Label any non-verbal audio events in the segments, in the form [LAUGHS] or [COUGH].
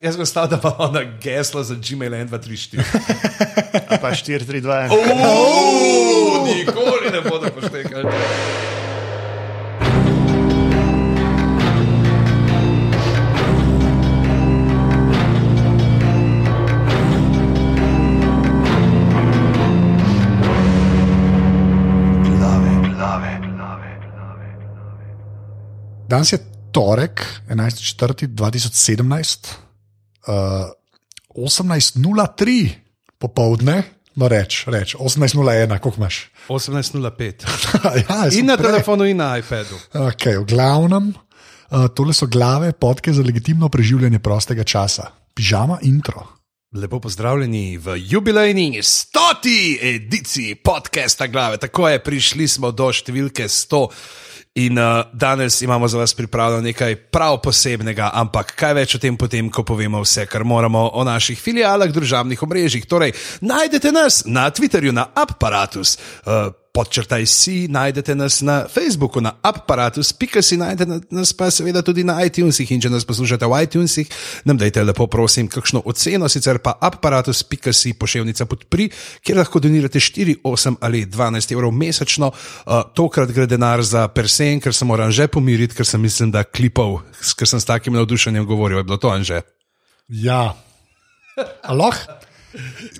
Jaz sem stal, da pa ona gesla za Gmail 1, 2, 3, 4. Pa 4, 3, 2, 1. Oh, nikoli ne bodo poštekali. Danes je torek, 11.4.2017, uh, 18.03 popovdne, no reč, reč 18.01, koliko imaš? 18.05. [LAUGHS] ja, In na prej. telefonu, in na iPadu. Okay, v glavnem, uh, tole so glave podke za legitimno preživljanje prostega časa. Pižama intro. Lepo pozdravljeni v jubilejni stoti ediciji podcasta Glave. Tako je, prišli smo do številke 100. In uh, danes imamo za vas pripravljeno nekaj prav posebnega, ampak kaj več o tem, potem, ko povemo vse, kar moramo o naših filialah, družabnih omrežjih. Torej, najdete nas na Twitterju, na Apparatus. Uh, Podčrtaj si, najdete nas na Facebooku, na aparatus, pika si, najdete nas pa seveda tudi na iTunesih. In če nas poslušate v iTunesih, nam dajte lepo, prosim, kakšno oceno, sicer pa aparatus, pika si, pošiljka podpri, kjer lahko donirate 4, 8 ali 12 evrov mesečno. Uh, tokrat gre denar za persen, ker se moram že pomiriti, ker sem mislim, da klipov, ker sem s takim navdušenjem govoril, je bilo to anže. Ja, aloh,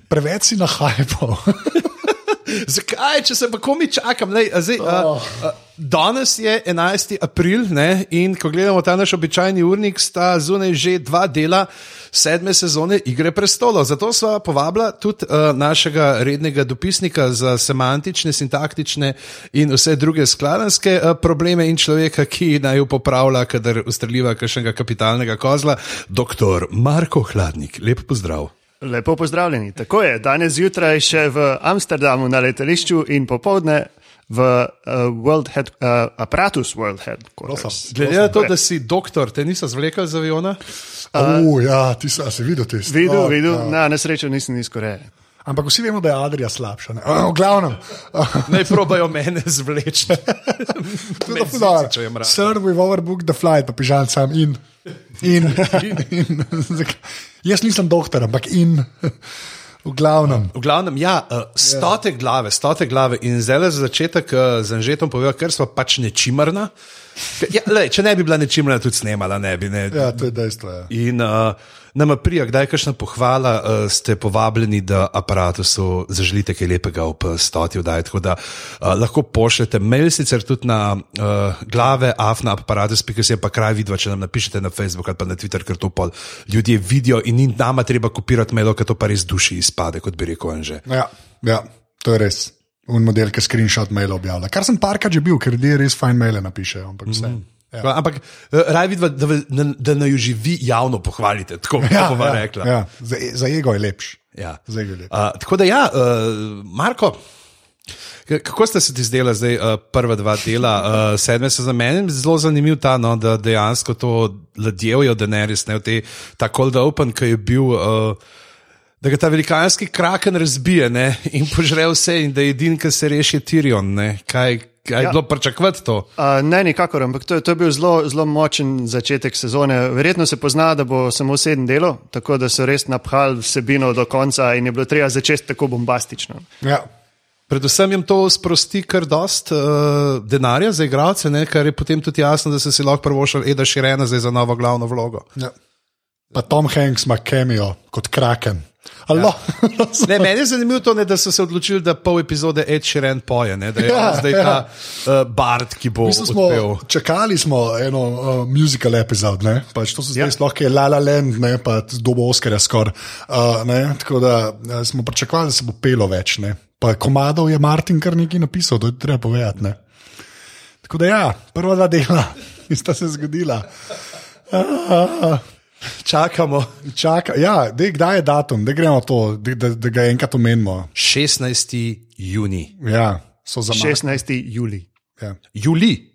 preveč si na hajpo. [LAUGHS] Zakaj, če se pa komi čakam? Lej, a zdaj, a, Oh. a, danes je 11. april ne, in ko gledamo ta naš običajni urnik, sta zunaj že dva dela sedme sezone Igre prestolov. Zato sva povabila tudi uh, našega rednega dopisnika za semantične, sintaktične in vse druge skladanske uh, probleme in človeka, ki naj jo popravlja, kadar ustreljiva kakšnega kapitalnega kozla, dr. Marko Hladnik. Lep pozdrav. Lepo pozdravljeni. Tako je, danes zjutraj še v Amsterdamu na letališču in popovdne v uh, World Head, uh, Apparatus World Headquarters. Glede na to, da si doktor, te niso zvlekali z aviona? Uh, ja, ti si, si videl tisto? Videl, Oh, videl, ja. na nesrečo nisem iz Koreje. Ampak vsi vemo, da je Adrija slabša. ne. Uh, v glavnem, uh, [LAUGHS] Naj probajo mene zvleči. Če je mrak. Sir, we've overbooked the flight, pa pižam sam in. In, in zak- jaz nisem doktor, ampak in. V glavnem. V glavnem, ja, uh, stote glave, stote glave. In zdaj le za začetek uh, z Anžetom povedal, ker smo pač nečimrna. Ja, lej, če ne bi bila nečimrna, tudi snemala ne bi. Ne. Ja, to je dejstvo. Ja. In uh, nama prija, kdaj je kakšna pohvala, uh, ste povabljeni, da aparatusu zaželite kaj lepega ob eh, stoti vdaji. Tako da uh, lahko pošljete mail sicer tudi na uh, glave, afna aparatus, pika se je pa kraj vidva, če nam napišete na Facebook ali pa na Twitter, ker to pol ljudje vidijo in ni nama treba kopirati mailo, ker to pa res duši izpade, kot bi rekel Anže. Ja, ja, to je res. Un model, ki screenshot mail objavlja. Kar sem parkrat že bil, ker ljudje res fajn maile napišejo. Ampak vse. Ja. Ampak uh, raj vidva, da, da, da naj jo že vi javno pohvalite, tako ja, bova ja, rekla. ja. Za, za ego je lepš. Ja. Za ego je lepš. Uh, tako da, ja, uh, Marko, kako ste se ti zdela zdaj uh, prva dva dela? Uh, sedme so za mene zelo zanimiv ta, no, da dejansko to ladjevijo, da ne res ne v te, ta cold open, ki je bil. Uh, Da ga ta velikanski kraken razbije ne, in požre vse, in da je edini, ki se reši, je Tirion. Ne. Kaj, ja. je bilo pričakovati to? Uh, ne, nikakor, ampak to, je- to je bil zelo, zelo močen začetek sezone. Verjetno se pozna, da bo samo sedem delov, tako da so res naphali vsebino do konca in je bilo treba začeti tako bombastično. Ja. Predvsem jim to sprosti kar dost uh, denarja za igralce, ne, kar je potem tudi jasno, da so si lahko prvošali Eda Širena za novo glavno vlogo. Ja. Pa Tom Hanks ima kemijo kot kraken. Ja. Ne, meni je zanimivo to, ne, da so se odločili, da pol epizode Ed Sheeran poje, ne, da je Ja, zdaj ja. ta uh, Bard, ki bo smo, odpel. čakali smo eno uh, musical epizod, ne? pač to so zdaj Ja. sploh je La La Land, ne? pa dobo Oscarja skoraj. Uh, ne? tako da uh, smo pričakovali, da se bo pelo več. Ne? Pa komadov je Martin kar nekaj napisal, to je treba povedati. Ne? Tako da ja, prva dva dela, [LAUGHS] ki sta se zgodila. Čakamo. Čaka, ja, dej, kdaj je datum, da gremo to, da, da, da ga enkrat omenimo. 16. juni. Ja, so za mano. 16. juli. Ja. Juli.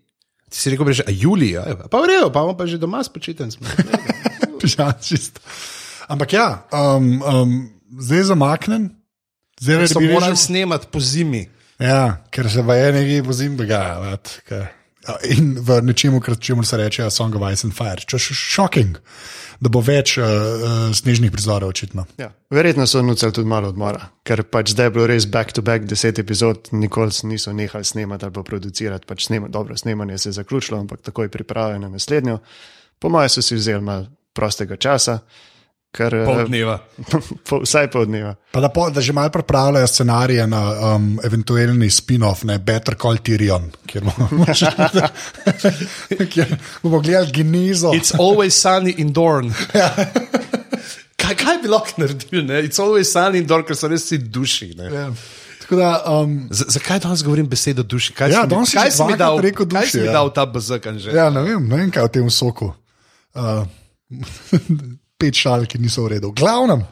Ti si rekel, že juli, ja, pa v redu, pa bomo pa že doma spočiten. [LAUGHS] Ja, čisto. Ampak ja, um, um, zdaj je zamaknen, zdaj morali rekel, snemati po zimi. ja, ker se vaje nekaj pozim dogaja. vat, ker- uh, in v nečemu, kar čemu se reče Song of Ice and Fire. Če je šoking, da bo več uh, uh, snežnih prizorov, očitno. Ja. Verjetno so nucali tudi malo odmora, ker pač zdaj je bilo res back-to-back deset epizod, nikoli niso nehali snemati ali pa producirati. Pač snema, dobro, snemanje se je zaključilo, ampak takoj pripravljeno na naslednjo. Po mojem so si vzeli malo prostega časa. Pol eh, dneva. [LAUGHS] po, vsaj pol dneva. Pa da, po, da že malo pripravljajo scenarije na um, eventualni spin-off, ne Better Call Tyrion, kjer bomo, [LAUGHS] [LAUGHS] kjer bomo gledali genezo. It's always sunny in Dorn. kaj, kaj bi lahko naredil? Ne? It's always sunny in Dorn, ker so res vsi duši. ne. Ja. Tako da, um, Z Zakaj danes govorim besedo duši? Kaj Ja, si mi- danes si kaj si mi dal, rekel kaj duši, si mi ja. dal ta že? ja, ne vem, ne vem kaj v tem soku. Uh, pet šal, ki niso v redu. Glavnem.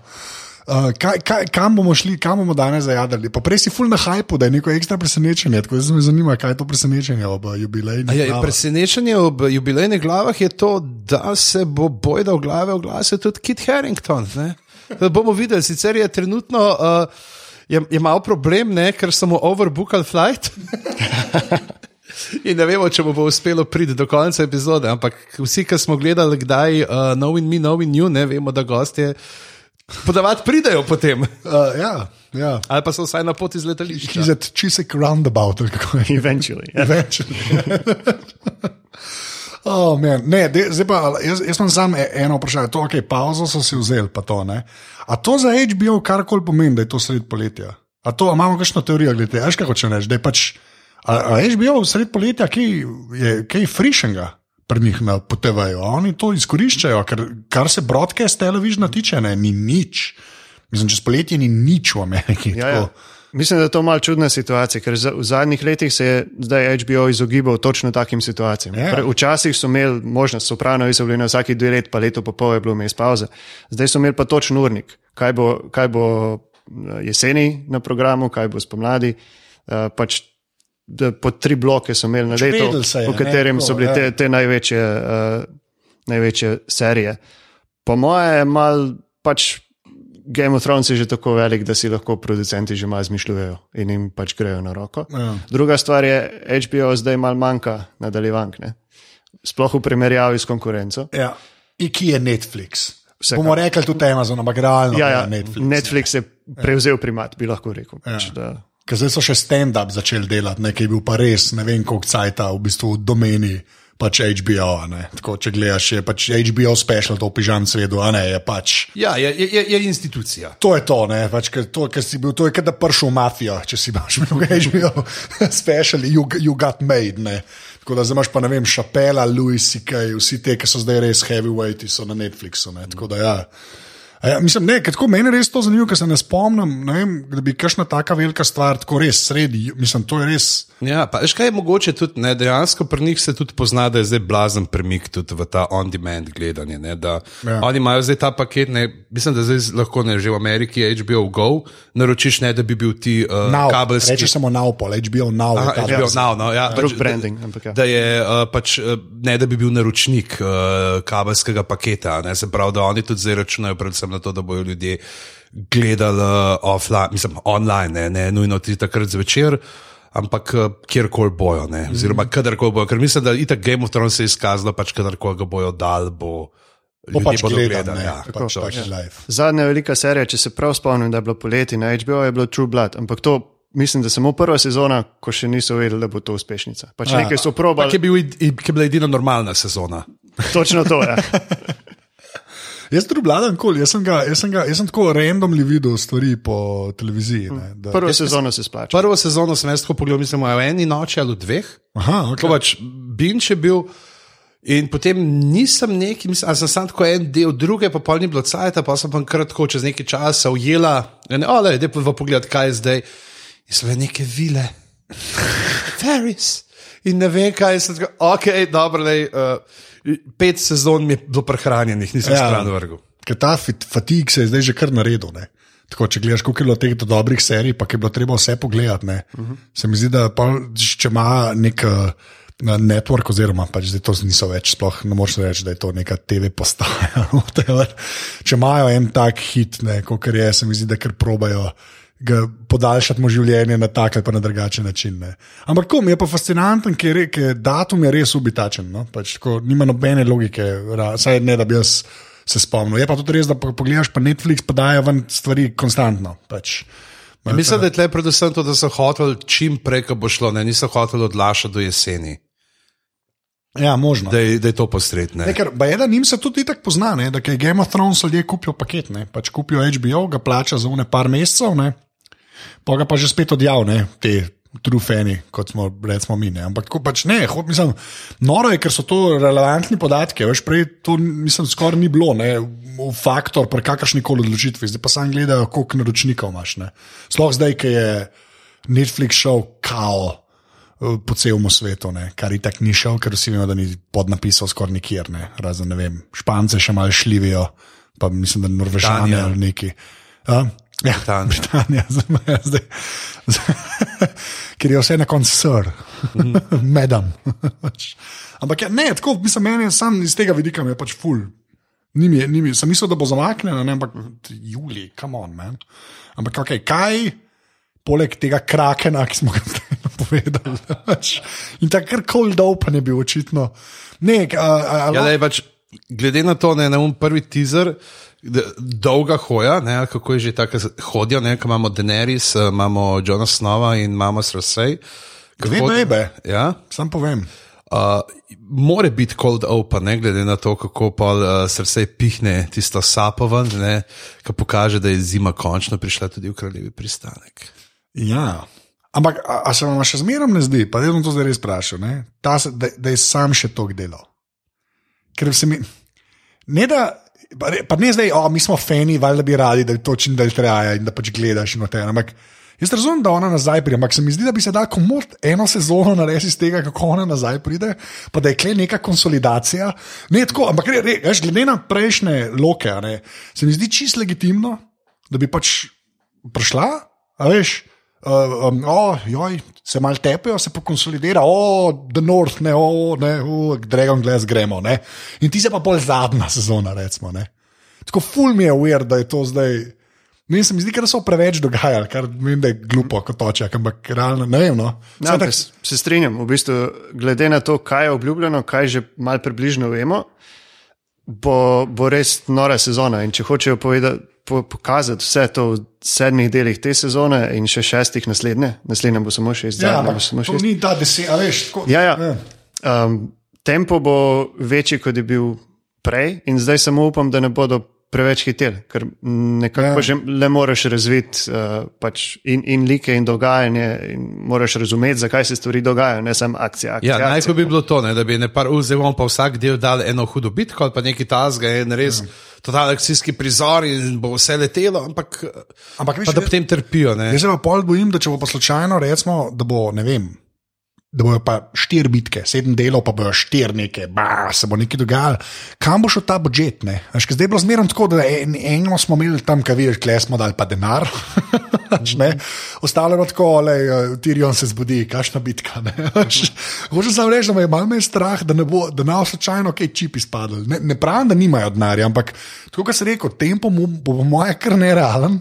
Uh, kaj, kaj, kam bomo šli, kam bomo danes zajadali? Pa prej si full na hajpu, da je neko ekstra presenečenje. Tako da me zanima, kaj je to presenečenje ob uh, jubilejni. A Ja, presenečenje ob jubilejnih glavah je to, da se bo bojda v glave oglasil tudi Kit Harrington. Ne? Da bomo videli, sicer je trenutno uh, je, je malo problem, ne? ker smo overbookali flight. [LAUGHS] In ne vemo, če bo, bo uspelo priti do konca epizode, ampak vsi, ki smo gledali, kdaj uh, Knowing Me, Knowing You, ne vemo, da gostje podavati pridejo potem. Uh, ja, ja. Ali pa so vsaj na poti z letališča. He's at Chisek Roundabout, ali kako je. Eventually. Ja. Eventually. [LAUGHS] Oh, man. ne, de, zdaj pa, jaz, jaz imam samo eno vprašanje. To, okay, pauzo so si vzeli, pa to ne. A to za HBO karkoli pomeni, da je to sred poletja? A to a imamo kakšno teorijo glede tega? Veš, kako če rečeš, da je pač. A, a HBO sred poletja, kaj je kaj frišenga pri njih na potevajo? Oni to izkoriščajo, ker kar se broadcast televizija tiče, ne, ni nič. Mislim, čez poletje ni nič v Ameriki. Ja, ja. Mislim, da je to malo čudna situacija, ker v zadnjih letih se je zdaj HBO izogibal točno takim situacijam. Ja. Pre- Včasih so imeli možnost, sopranovi so bili na vsaki dve leti, pa leto pa pol je bilo vmes pauze. Zdaj so imeli pa točen urnik, kaj bo, kaj bo eh, jeseni na programu, kaj bo spomladi. Uh, pač da po tri bloke so imeli na Pač leto, je, v ne, katerem tako, so bile ja. te, te največje, uh, največje serije. Po moje je mal pač. Game of Thrones je že tako velik, da si lahko producenti že malo izmišljujejo in jim pač grejo na roko. Ja. Druga stvar je, HBO zdaj malo manjka nadaljevank, ne? sploh v primerjavi s konkurenco. Ja. In ki je Netflix? Vsekakor. Bomo rekli tudi Amazon, ampak realno Ja, ja, je Netflix. Netflix je prevzel primat, bi lahko rekel. Pač, Ja. da, Ker zdaj so še stand-up začeli delati, nekaj je bil pa res, ne vem koliko cajta v bistvu v domeni. Pač HBO. Tako, če gledaš, je pač HBO special, to v pižam svetu, a ne je pač. Ja, je, je, je- institucija. To je to, ne, pač, ker to, ker si bil, to je, kot da pršel v mafijo, če si imaš bil HBO [LAUGHS] special, you, you got made, ne. Tako da zdaj imaš pa, ne vem, Šapela, Louis C.K., vsi te, ki so zdaj res heavyweighti, so na Netflixu, ne, tako da ja. Ja, mislim, ne, tako meni je res to zanimivo, ker se ne spomnim, ne vem, da bi kakšna taka velika stvar tako res sredi, mislim, to je res. Ja, pa veš kaj je mogoče tudi, ne, dejansko pri njih se tudi pozna, da je zdaj blazen premik tudi v ta on-demand gledanje. Ne, da, Ja. ja. Oni imajo zdaj ta paket, ne, mislim, da zdaj lahko ne, že v Ameriki HBO Go, naročiš ne, da bi bil ti uh, Now, kabelski. reče samo now, pol, HBO now. Aha, HBO verzija. Now, no, ja, Drug pač, branding, ampak ja. Da je uh, pač, uh, ne da bi bil naročnik uh, kabelskega paketa, ne, se pravi, da oni tudi zdaj računajo predvsem na to, da bodo ljudje gledali uh, offline, mislim, online, ne, ne nujno ti takrat zvečer. Ampak uh, kjerkoli bojo, ne, oziroma kadarkoli bojo, ker mislim, da itak Game of Thrones se je izkazalo, pač kadarkoli ga bojo dal, bo Bo ljudje pač gledal, gledali. ne, Ja, pač, to. pač live. Zadnja velika serija, če se prav spomnim, da je bilo poleti na HBO, je bilo True Blood, ampak to mislim, da samo prva sezona, ko še niso vedeli, da bo to uspešnica. Pač Ja. nekaj so probali. ki, je bil, ki je bila edina normalna sezona. Točno to, ja. [LAUGHS] Jaz tudi vladam kol, jaz sem, ga, jaz sem, ga, jaz sem tako randomly videl stvari po televiziji. Ne, da, Prvo sezono se splača. Prvo sezono sem jaz tako pogledal, mislim, v eni noči ali v dveh. aha, okay. pač Binč je bil. In potem nisem neki, mislim, ali sem sam tako en del, druge pa pol ni bilo cajt, pa sem pa kratko čez nekaj časa ujela, in ole, da pa pogled, kaj je zdaj. In so bile neke vile, [LAUGHS] Ferris. In ne vem, kaj se zgodi. Ok, dobro, lej, uh, pet sezon mi je bilo prehranjenih, nisem ja. Stran vrgel. Ker ta fatig se je zdaj že kar naredil. Ne? Tako, če gledaš, koliko je bilo teh dobrih serij, pa je bilo treba vse pogledati. Uh -huh. Se mi zdi, da pol, če ima nek uh, network, oziroma pač zdaj to niso več, sploh ne moreš reči, da je to neka TV postaja. [LAUGHS] če imajo en tak hit, kot je, se mi zdi, da kar probajo podaljšati mu življenje na tak ali pa na drugačen način. Ne. Ampak kom je pa fascinanten, ker je, ker datum je res ubitačen. No? Pač, tako, nima nobene logike, saj ne da bi jaz se spomnil. Je pa tudi res, da po- pogledaš pa Netflix, pa dajo ven stvari konstantno. Pač. Mislim, da je tle predvsem to, da so hoteli čim prej, ko bo šlo, ne niso hoteli odlašati do jeseni, Ja, možno. da je, da je to posredne. Ne, ker Bajeda njim se tudi tako pozna, ne, da je Game of Thrones ljudje kupijo paket, ne, pač kupijo HBO, ga plača za une par mesecev, ne, pa ga pa že spet odjav, ne, te trufeni, kot smo recimo mi. Ne. Ampak tako pač ne, ho, mislim, noro je, ker so to relevantni podatki, veš, prej to mislim, skoraj ni bilo, ne, faktor pri kakršni koli odločitvi, zdaj pa sam gledajo, koliko naročnikov imaš. Ne. Sploh zdaj, ki je Netflix šel kao eh, po celem svetu, ne, kar je tako ni šel, ker vsi vemo, da ni podnapisal skoraj nikjer, ne, razen ne vem, Špance še malo šlivijo, pa mislim, da Norvežani ali neki. A? Ja, Britanija. Britanija, [LAUGHS] zdaj, zdaj, [LAUGHS] ker je vse na koncu sr, medam. [LAUGHS] Ampak ja, ne, tako, mislim, meni je sam iz tega vidika je pač ful. Ni mi, ni mi, sem mislil, da bo zamaknjeno, ne, ampak Juli, come on, man. Ampak okay, kaj, poleg tega krakena, ki smo ga zdaj povedali, pač, in tako kar cold open je bil očitno. Ne, a, a, a, Ja, da je pač, glede na to, ne, na un prvi teaser, dolga hoja, ne, kako je že tako hodijo, ne, imamo Daenerys, eh, imamo Johna Snova in imamo ki Dve hod- bebe. Ja, sam povem. uh, more biti cold open, ne glede na to, kako pa uh, Cersei pihne tisto sapo ki pokaže, da je zima končno prišla tudi v kraljevi pristanek. Ja. Ampak, a, a se vam še zmeraj ne zdi, pa bom to zdaj res se- da, da je sam še to delal? Ker se mi. Ne da. Pa ne- pa ne zdaj, o, mi smo fani, valjda bi radi, da je to čim dalj traja in da pač gledaš in vse. Ampak jaz razumem, da ona nazaj pride, ampak se mi zdi, da bi se da komod eno sezono narediti iz tega, kako ona nazaj pride, pa da je kle neka konsolidacija. Ne tako, ampak re, re, veš, glede na prejšnje loke, ne, se mi zdi čist legitimno, da bi pač prišla, a veš. Uh, um, oh, joj, se mal tepejo, se pokonsolidira, oh, The North, ne, oh, ne, oh, Dragon Glass gremo. Ne. In ti se pa pol zadnja sezona, recimo. Ne. Tako ful mi je uver, da je to zdaj. Ne, se mi zdi, da so preveč dogajali, kar vem, da je glupo kot točak, ampak realno ne vem. No. Ja, tako- se, strinjam, v bistvu, glede na to, kaj je obljubljeno, kaj že malo približno vemo, bo, bo res nora sezona. In če hočejo povedati, po, pokazati vse to v sedmih delih te sezone in še šestih naslednje, naslednje bo samo šest, ja, zadnje bo ampak samo šest. ni ta deset, a veš. Tako, Ja, ja. Um, tempo bo večji, kot je bil prej, in zdaj samo upam, da ne bodo preveč hiteli, ker nekako Ja. že le moraš razviti uh, pač in, in like in dogajanje, in moraš razumeti, zakaj se stvari dogajajo, ne samo akcija. akcija, Ja, najprej bi bilo to, ne, da bi ne par vzel pa vsak del dal eno hudo bitko ali pa neki tasga in res Ja. totalni akcijski prizor in bo vse letelo, ampak, Ampak veš, pa da potem trpijo. Ne. Jaz se pa pol bojim, da če bo pa slučajno, recimo, da bo ne vem. Da bojo pa štiri bitke, sedem delov, pa bojo štiri neke, ba, se bo nekaj dogajalo. Kam bo šel ta budžet? ker Zdaj je bilo zmerno tako, da en, eno smo imeli tam, kaj veš, kle smo dali pa denar. [LAUGHS] Ne? Ostalo je tako, le Tirion se zbudi, kašna bitka. [LAUGHS] Hočem samo reči, da me je malo me strah, da ne bo, da ne bo slučajno kaj čip izpadel. Ne, ne pravim, da nimajo denarja, ampak tako kot sem rekel, tempo mu bo po moje kar nerealen.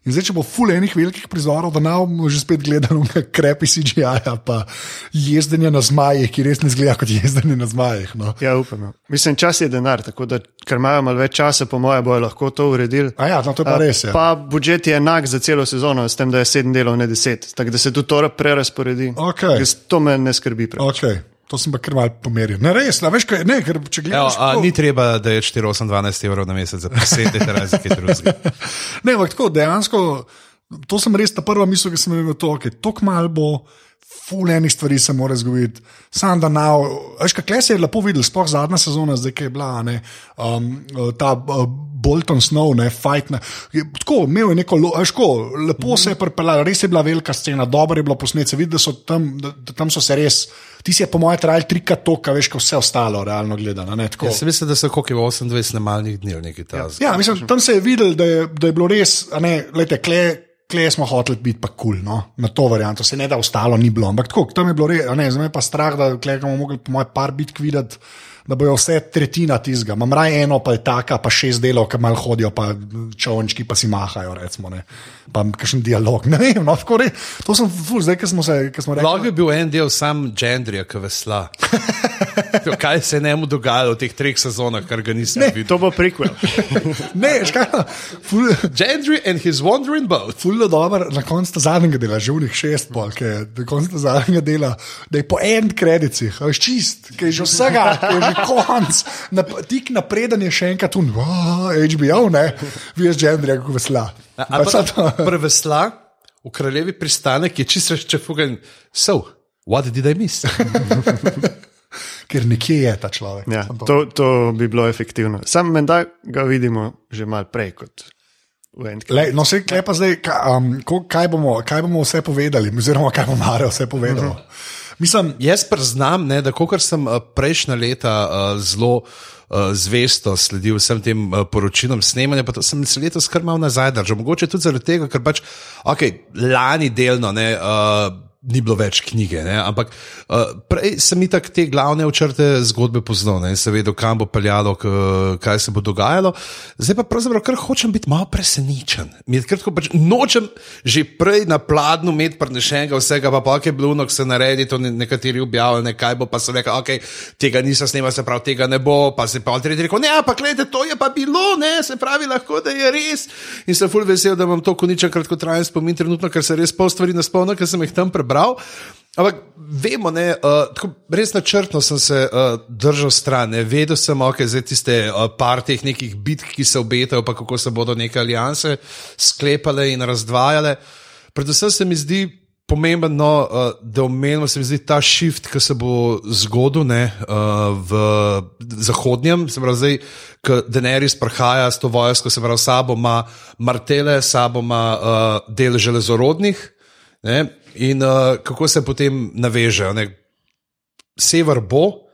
In zdaj, če bo ful enih velikih prizorov, da nam bomo že spet gledali na krepi CGI, pa jezdenje na zmajih, ki res ne zgleda kot jezdenje na zmajih. No. Ja, upam. ja. Mislim, čas je denar, tako da, ker imajo malo več časa, po mojem, bojo lahko to uredili. A ja, no, to je pa res. Ja. Pa budžet je enak za celo sezono, s tem, da je sedem delov, ne deset. Tako da se tudi to prerasporedi. Jaz- To me ne skrbi. Preveč. Okay. To sem pa kar mal pomeril. Ne, res, ne, veš, kaj, ne, ker če Evo, gledaš. a, tako- ni treba, da je 4-12 evrov na mesec za presedete razlike drugega. [LAUGHS] Ne, ampak tako dejansko, to sem res ta prva misel, ki sem imel, to, okay, tako malo bo. Fulejnih stvari se mora zgoditi, sam da na. Veš, kaj se je lepo videl, sploh zadnja sezona, zdaj ki je bila, ne, um, ta uh, Bolton Snow, ne, fight. Ne, je, tako, imel je neko, lo- veš, tako, lepo se je pripeljal, res je bila velika scena, dobro je bilo posnet, se vidi, da so tam, da, da tam so se res, ti si je po mojem trajal trikrat to, kar veš, kot vse ostalo, realno gledano. tako. Jaz mislim, da so koliko je 28 snemalnih dni, nekaj tasga. Ja, mislim, tam se je videl, da je, da je bilo res, a ne, lejte, kle, kle smo hoteli biti pa kul, cool, no? na to varianto, se ne da ostalo ni bilo. Ampak tako, tam je bilo res, ne, zdaj me pa strah, da bomo mogli po mojem par bitk videti da bojo vse tretjina tizga. Mam raje eno, pa je taka, pa šest delov, ki malo hodijo, pa čovnčki pa si mahajo, recimo. Ne. Pa kakšen dialog. [LAUGHS] Ne vem, no, tako re, to sem ful, zdaj, ki smo se, ki smo rekli. Lahko bi bil en del sam Gendrija, ki vesla. [LAUGHS] Kaj se je njemu dogajalo v teh treh sezonah, kar ga nisem videl? To bo prequel. [LAUGHS] Ne, škaj, ful, Gendry and his wandering boat. Fulno dobro, na koncu zadnjega dela, že v njih šest, pol, ki je na koncu zadnjega dela, da je po en kredicih, čist, ki je že vsega, je konc, na, tik napreden je še enkrat tu, wow, HBO, ne, veš, Gendry, kako vesla. Pa so to- Ampak [LAUGHS] prevesla v kraljevi pristanek je čisto še fugen. So, what did I miss? [LAUGHS] Ker nekje je ta človek. Ja, to, to bi bilo efektivno. Sam menda ga vidimo že mal prej kot. Lej, no, se kaj zdaj, kaj, um, ko, kaj, bomo, kaj bomo vse povedali, oziroma kaj bo Mare vse povedal. Mislim, Jaz priznam, ne, da kot sem uh, prejšnja leta uh, zelo uh, zvesto sledil vsem tem poročilom snemanja, pa sem se letos kar mal nazaj držal. Mogoče tudi zaradi tega, ker pač, ok, lani delno ne. Uh, Ni bilo več knjige, ne? ampak uh, prej sem itak te glavne očrte zgodbe poznal ne? in se vedel, kam bo peljalo, k, kaj se bo dogajalo. Zdaj pa pravzaprav kar hočem biti malo presenečen. Pač nočem že prej na pladnju imeti prenešenega vsega, pa pa je bilo, se naredi to ne- nekateri objavili, kaj bo, pa so rekli, ok, tega nisem snimal, se pravi, tega ne bo, pa se pa tretji rekel, ne, pa gledajte, to je pa bilo, ne, se pravi, lahko da je res. In sem full vesel, da imam to koničen kratkotrajen spomin trenutno, ker se res pol stvari naspomnim, ker sem jih tam prebral. Ampak vemo, ne, uh, tako res načrtno sem se uh, držal stran, ne. vedel sem, ok, zdaj tiste uh, par teh nekih bitk, ki se obetajo, pa kako se bodo neke alijanse sklepale in razdvajale. Predvsem se mi zdi pomembno, no, uh, da omenimo se mi zdi ta shift, ki se bo zgodil ne, uh, v zahodnjem, se pravi, zdaj, ko Daenerys prihaja s to vojsko, se pravi, sabo ima martele, sabo ima uh, del železorodnih. Ne, in uh, kako se potem navežejo. Ne? Sever bo,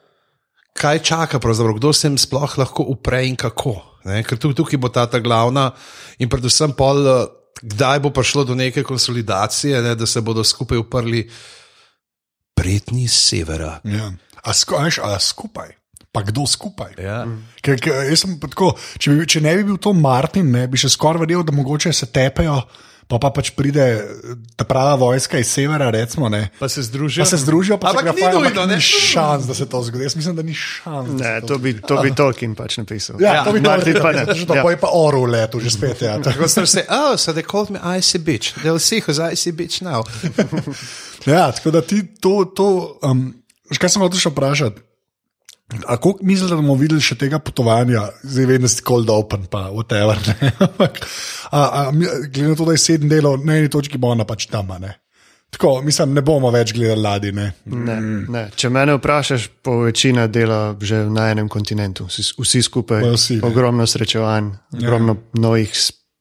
kaj čaka, pravzaprav, kdo se jim sploh lahko upre in kako. Ne? Ker tukaj, tukaj bo ta, ta glavna in predvsem pol, uh, kdaj bo prišlo do neke konsolidacije, ne? da se bodo skupaj uprli pretni iz severa. ja. a, sku, a, veš, a skupaj. Pa kdo skupaj? Ja. Ker, ker, tako, če, bi, če ne bi bil to Martin, ne, bi še skoraj verjel, da mogoče se tepejo, pa, pa pač pride ta prava vojska iz severa, recimo. Ne. Pa se združijo. Pa se združijo, pa Ampak se ni nujno, ni šans, da se to zgodi. Jaz mislim, da ni šans. Ne, se to bi, to bi Tolkien pač napisal. Ja, to bi Martin pa ne. naredil. Pa Ja. je pa Oru letu, že spet. Ja. Tako so se, oh, so they called me icy bitch. They'll see who's icy bitch now. [LAUGHS] Ja, tako da ti to, to um, kaj sem hotel še vprašati. A koliko misliš, da bomo videli še tega potovanja, zdaj vem, da si cold open, pa whatever. [LAUGHS] Ampak, glede na to, da je sedem delov, na eni točki bo ona pač tam. Ne? Tako, mislim, ne bomo več gledali ladje. Ne? Ne, ne. Če me vprašaš, po večina dela že na enem kontinentu, vsi, vsi skupaj. Pa vsi, ne. ogromno srečevanj, ogromno novih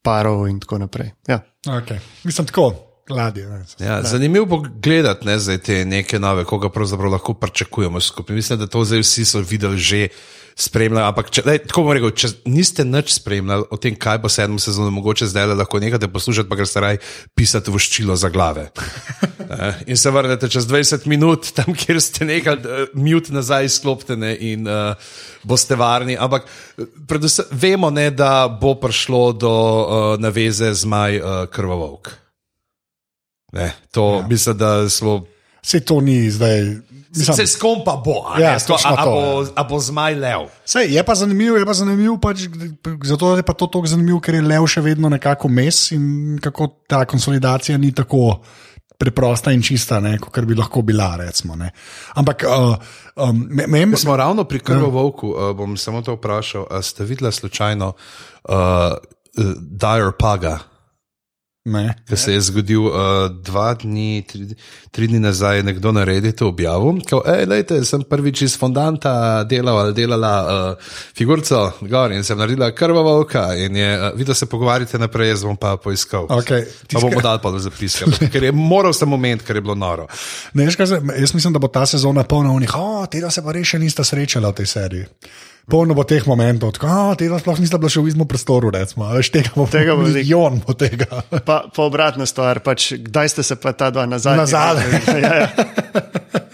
parov in tako naprej. Ja. Okay. Mislim, tako, ladje. Ne? Ja, zanimivo bo gledati ne, zdaj te neke nove, koga pravzaprav lahko pričakujemo skupaj. Mislim, da to zdaj vsi so videli že. Spremljali, ampak, če, lej, tako bom rekel, če niste nič spremljali o tem, kaj bo sedmo sezono, mogoče zdaj lahko nekaj poslušate, pa greste raj pisati voščilo za glave. [LAUGHS] Eh, In se vrnete čez 20 minut, tam, kjer ste nekaj, uh, mute nazaj izklopljene in uh, boste varni. Ampak eh, predvsem vemo, ne, da bo prišlo do uh, naveze zmaj uh, krvavovk. Ne, to ja. mislim, da smo. Se to ni zdaj. Mislim, Se s kom pa bo, a, Ja, ja, to, a, a, bo, a bo zmaj lev. Sej, je pa zanimivo, je pa zanimivo pač, zato je pa to tako zanimivo, ker je lev še vedno nekako mes in kako ta konsolidacija ni tako preprosta in čista, ne, kot bi lahko bila. Recimo, ne. Ampak, uh, um, me, me, Ko smo ravno pri krvavovku, uh, bom samo to vprašal, a ste videli slučajno uh, uh, Dire Paga? Ne, Ki se je zgodil uh, dva dni, tri, tri dni nazaj, nekdo na Redditu objavil, da sem prvič iz fondanta delal ali delala uh, figurico gor in sem naredila krvavo oka. In je, uh, videl se pogovarjate naprej, jaz bom pa poiskal. Okay, Pa bomo dali pa do zapiska, ker je moral sem moment, ker je bilo noro. ne, kaj se, jaz mislim, da bo ta sezona polna unih, oh, tega se pa res še nista srečala v tej seriji. Polno bo teh momentov, tako, tega sploh nista bila še v istem prostoru, recimo, a veš, tega bo, Tega bo milijon [LAUGHS] bo tega. Pa, pa obratna stvar, pač, kdaj ste se pa ta dva nazaj? Nazadnje. [LAUGHS] ja, ja.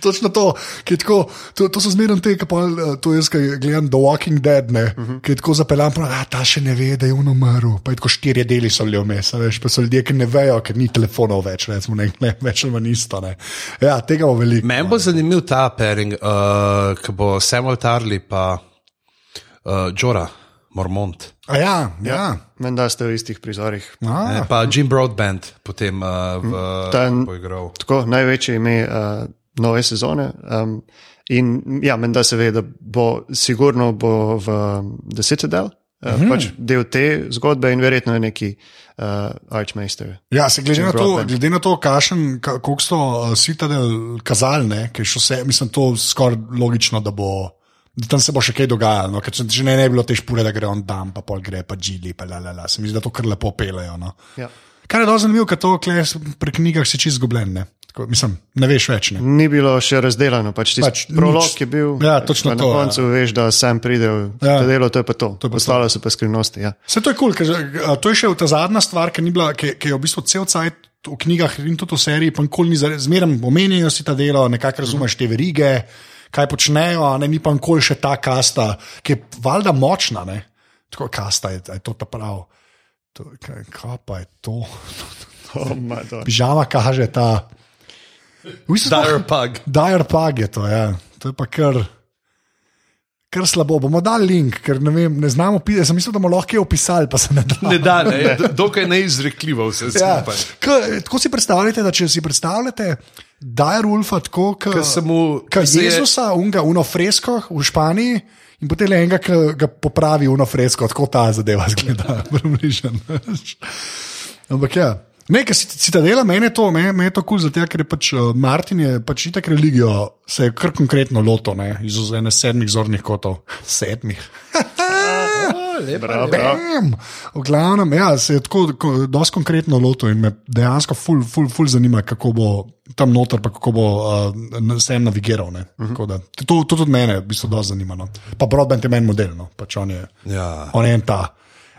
Točno to, ki je tako, to, to so zmerno te, ki pa eh, to jaz, gledam The Walking Dead, ne, uh -huh. ki je tako zapeljan, pa ta še ne ve, da je on umrl. Pa je tako štirje deli so bili vmes, a veš, pa so ljudje, ki ne vejo, ker ni telefonov več, recimo, ne, ne več ali manj isto. Ne. Ja, tega bo veliko. Meni bo zanimiv ta pairing, uh, ki bo Samuel Tarly pa uh, Jora Mormont. A ja, ja. Menda ste v istih prizorih. A, Ne, pa Jim Broadbent potem uh, v, Ta- bo igral. Tako največje ime uh, nove sezone. Um, in ja, menda se ve, da bo sigurno bo v The Citadel, uh, Mhm. pač del te zgodbe in verjetno je neki uh, Archmeister. Ja, se glede na to, glede na to kašen, ka- koliko so uh, Citadel kazali, ne, ker je še vse, mislim, to skoraj logično, da bo. Da tam se bo še kaj dogajalo, no? ker če ne, ne bi bilo te špore, da gre on tam, pa pol gre, pa Gili, pa la la la. Se mi zdi, da to kar lepo pelejo. No? Ja. Kar je dosti zanimivo, ker to pri knjigah si čist zgubljen. Ne? Tako, mislim, ne veš več. Ne? Ni bilo še razdeljeno, pač tisti Pač prolog nič. je bil. Ja, točno to, Na koncu ja. veš, da sam pride v Ja. ja. delo, to je pa to. To je pa Ostalo so pa skrivnosti. Ja. Vse to je kul, cool, ker to je še ta zadnja stvar, ki, bila, ki, ki je v bistvu cel cajt v knjigah in tudi v seriji, pa nikoli ni zmeraj omenjajo si ta delo, nekako razumeš te verige, kaj počnejo, a ne ni pa nikoli še ta kasta, ki je valjda močna. Ne? Tako kasta je, je to ta prav. To, kaj, kaj pa je to? [LAUGHS] Oh, Madonna. Pižama kaže ta. Dire Pug. Dire Pug je to, ja. to je pa kar. Kar slabo, bomo dali link, ker ne, vem, ne znamo pisati. Sem mislil, da bomo lahko opisali, pa se ne da. Ne da, ne, d- dokaj neizrekljivo vse Ja. skupaj. K, tako si predstavljate, da če si predstavljate Dire Wolfa tako, Ker se mu- kot je- Jezusa, unga, uno fresko v Španiji. In potem le enega, ki ga popravi uno fresko, tako ta zadeva zgleda, [LAUGHS] približno. Ampak ja. Ne, ker si, si ta dela, meni je to, meni, je to kul, cool, zato ker je pač uh, Martin je pač itak religijo, se je kar konkretno loto, ne, iz ene sedmih zornih kotov. [LAUGHS] Sedmih. Bam! V glavnem, ja, se je tako, dosti konkretno lotil in me dejansko ful, ful, ful zanima, kako bo tam noter, pa kako bo uh, sem navigiral. Uh -huh. Tako da, To, to tudi mene, v bistvu, dosti zanima. No. Pa Broadband je meni model, no. pač on je, Ja. on je en ta.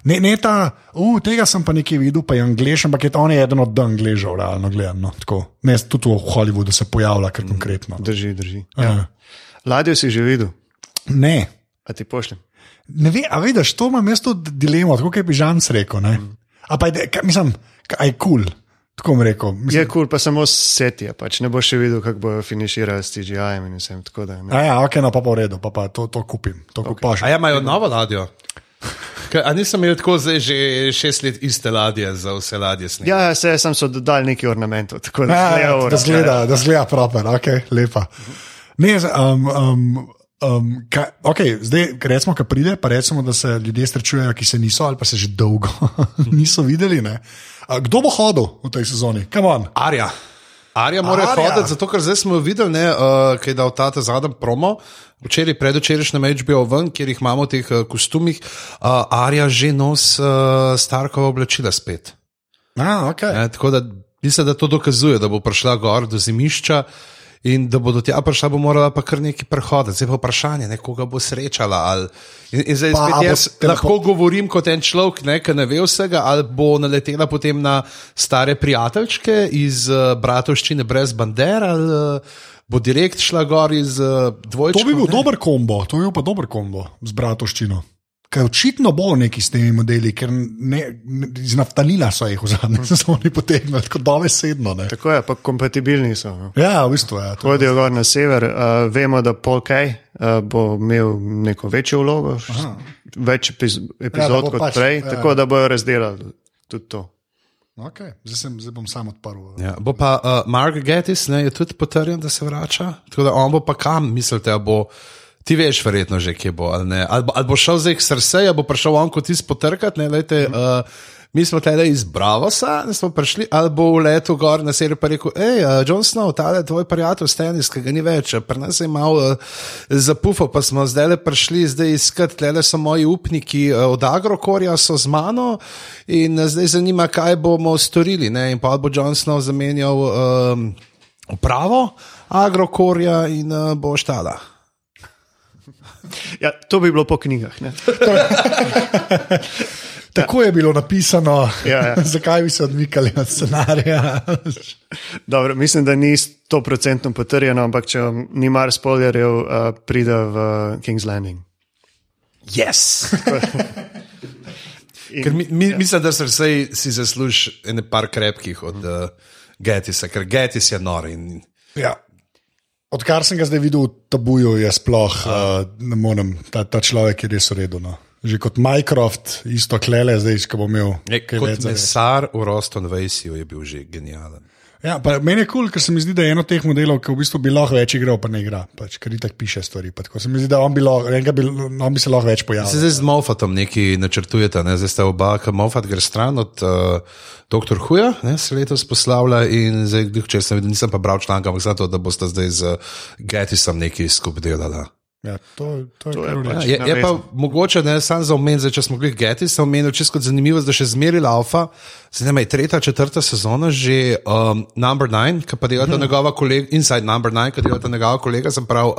Ne, ne ta, uh, tega sem pa nekaj videl, pa je angliš, ampak je on je eden od angližev, realno gledano. Tako. Ne, tudi v Hollywoodu se pojavlja, kar konkretno. Drži, drži. Ja. Ladjo si že videl, Ne, a ti pošljem. Ne ve, a vidiš, to jaz tudi dilemo, tako kot je Bižanc rekel. Ne? A pa je, kaj, mislim, kaj je kul, cool, tako bom rekel. Mislim, Je kul, cool, pa samo setije, pač ne boš še videl, kako bojo finiširali s TGI-jem in vsem. Tako da, ne. a ja, ok, no pa pa v redu, pa, pa to, to kupim. To okay. kupaš. A ja, imajo novo ladjo? [LAUGHS] Kaj, a nisem imel tako zdaj že šest let iste ladje za vse ladje snega? Ja, se sem so dodali neki ornamentov, tako da Ja, ne ja, ura. da zgleda, da zgleda proper, ok, lepa. Ne, um, um, um, kaj, okay, zdaj, recimo, ko pride, pa recimo, da se ljudje srečujejo, ki se niso ali pa se že dolgo [LAUGHS] niso videli. ne. A, kdo bo hodil v tej sezoni? Come on. Arja. Arja mora hoditi, zato ker zdaj smo jo videli, ne, uh, kaj je dal ta zadnji promo. Včeraj, predvčerajšnjem HBO ven, kjer jih imamo v teh uh, kostumih, uh, Arja že nos uh, Starkova oblačila spet. A, okay. Ne, tako da mislim, da to dokazuje, da bo prišla gor do zimišča in da bo do tja prišla, bo morala pa kar nekaj prehoditi. Zdaj pa vprašanje, ne, koga bo srečala. Ali, in, in zdaj Pa, spet jaz telepo- lahko govorim kot en človek, ne, ki ne ve vsega, ali bo naletela potem na stare prijateljčke iz uh, bratovščine brez bander, ali uh, bo direkt šla gor iz uh, dvojčka. To bi bil dober kombo, to bi bil pa dober kombo z bratovščino. Kaj očitno bo neki s temi modeli, ker ne, ne, iz naftalina so jih v zadnji [LAUGHS] sezoni potegnili, tako dobesedno. ne. Tako je, pa kompatibilni so. No. Ja, v bistvu je. To. Hodijo gor na sever, uh, vemo, da Paul Kay uh, bo imel neko večjo vlogo, š- več epiz epizod bo kot pač, prej, ja. tako da bojo razdelali tudi to. Okay, zdaj, sem, zdaj bom sam odprl. Ja, bo pa uh, Mark Gettis, ne, je tudi potrjen, da se vrača. Tako da on bo pa kam, mislite, bo. Ti veš, verjetno že, kje bo. Ali, ne. ali, bo, ali bo šel zdaj k srcu, ali bo prišel on kot tisti potrkat. Ne, lejte, uh, mi smo tle iz Bravosa, da smo prišli, ali bo v letu gor na seriju pa rekel: hej, uh, John Snow, ta je tvoj prijatelj, Stanis, ki ga ni več, pri nas je malo uh, zapufal, pa smo zdaj le prišli, zdaj iskat, tle so moji upniki uh, od Agrokorja, so z mano in uh, zdaj zanima, kaj bomo storili. Ne, in pa bo John Snow zamenjal um, upravo Agrokorja in uh, bo štala. Ja, to bi bilo po knjigah. [LAUGHS] [LAUGHS] Tako je bilo napisano, Ja, ja. [LAUGHS] zakaj bi se odmikali od scenarija. [LAUGHS] Dobro, mislim, da ni 100% potrjeno, ampak če ni mar spoilerjev, uh, pride v King's Landing. Yes. [LAUGHS] Ker mi, mi, mislim, da se vsej si zasluži ene par krepkih od uh, Getisa, ker Getis je nor. In, ja. Odkar sem ga zdaj videl v tabuju, je sploh uh, ne morem, ta, ta človek je res uredu. Že kot Minecraft, isto klele, zdaj, ko bom imel kaj kot mesar v Roston Vejsiju je bil že genijalen. Ja, meni je kul, cool, ker se mi zdi, da je eno teh modelov, ki v bistvu bi lahko več igral, pa ne igra, pač, ker itak piše stvari. Pa tako se mi zdi, da on bi, lahko, bi, on bi se lahko več Se pojavil. zdaj z Mofatom nekaj načrtujete, ne? zdaj sta oba, ki Mofat gre stran od uh, Dr. Huja, ne? se letos poslavlja in zdaj, če sem videl, nisem pa bral članka, ampak zato, da boste zdaj z Getisom nekaj skupaj delali. Ja, to, to je To je pač- Ja, je, je pa mogoče, da je sam za omen, zdaj, če smo gledali Geti, sem omenil čisto kot zanimivo, da še zmeri laufa, zdaj ne, tretja, četrta sezona, že um, Number Nine, ki pa delata Mhm. njegova kolega, Inside Number Nine, ki delata njegova kolega, sem prav uh,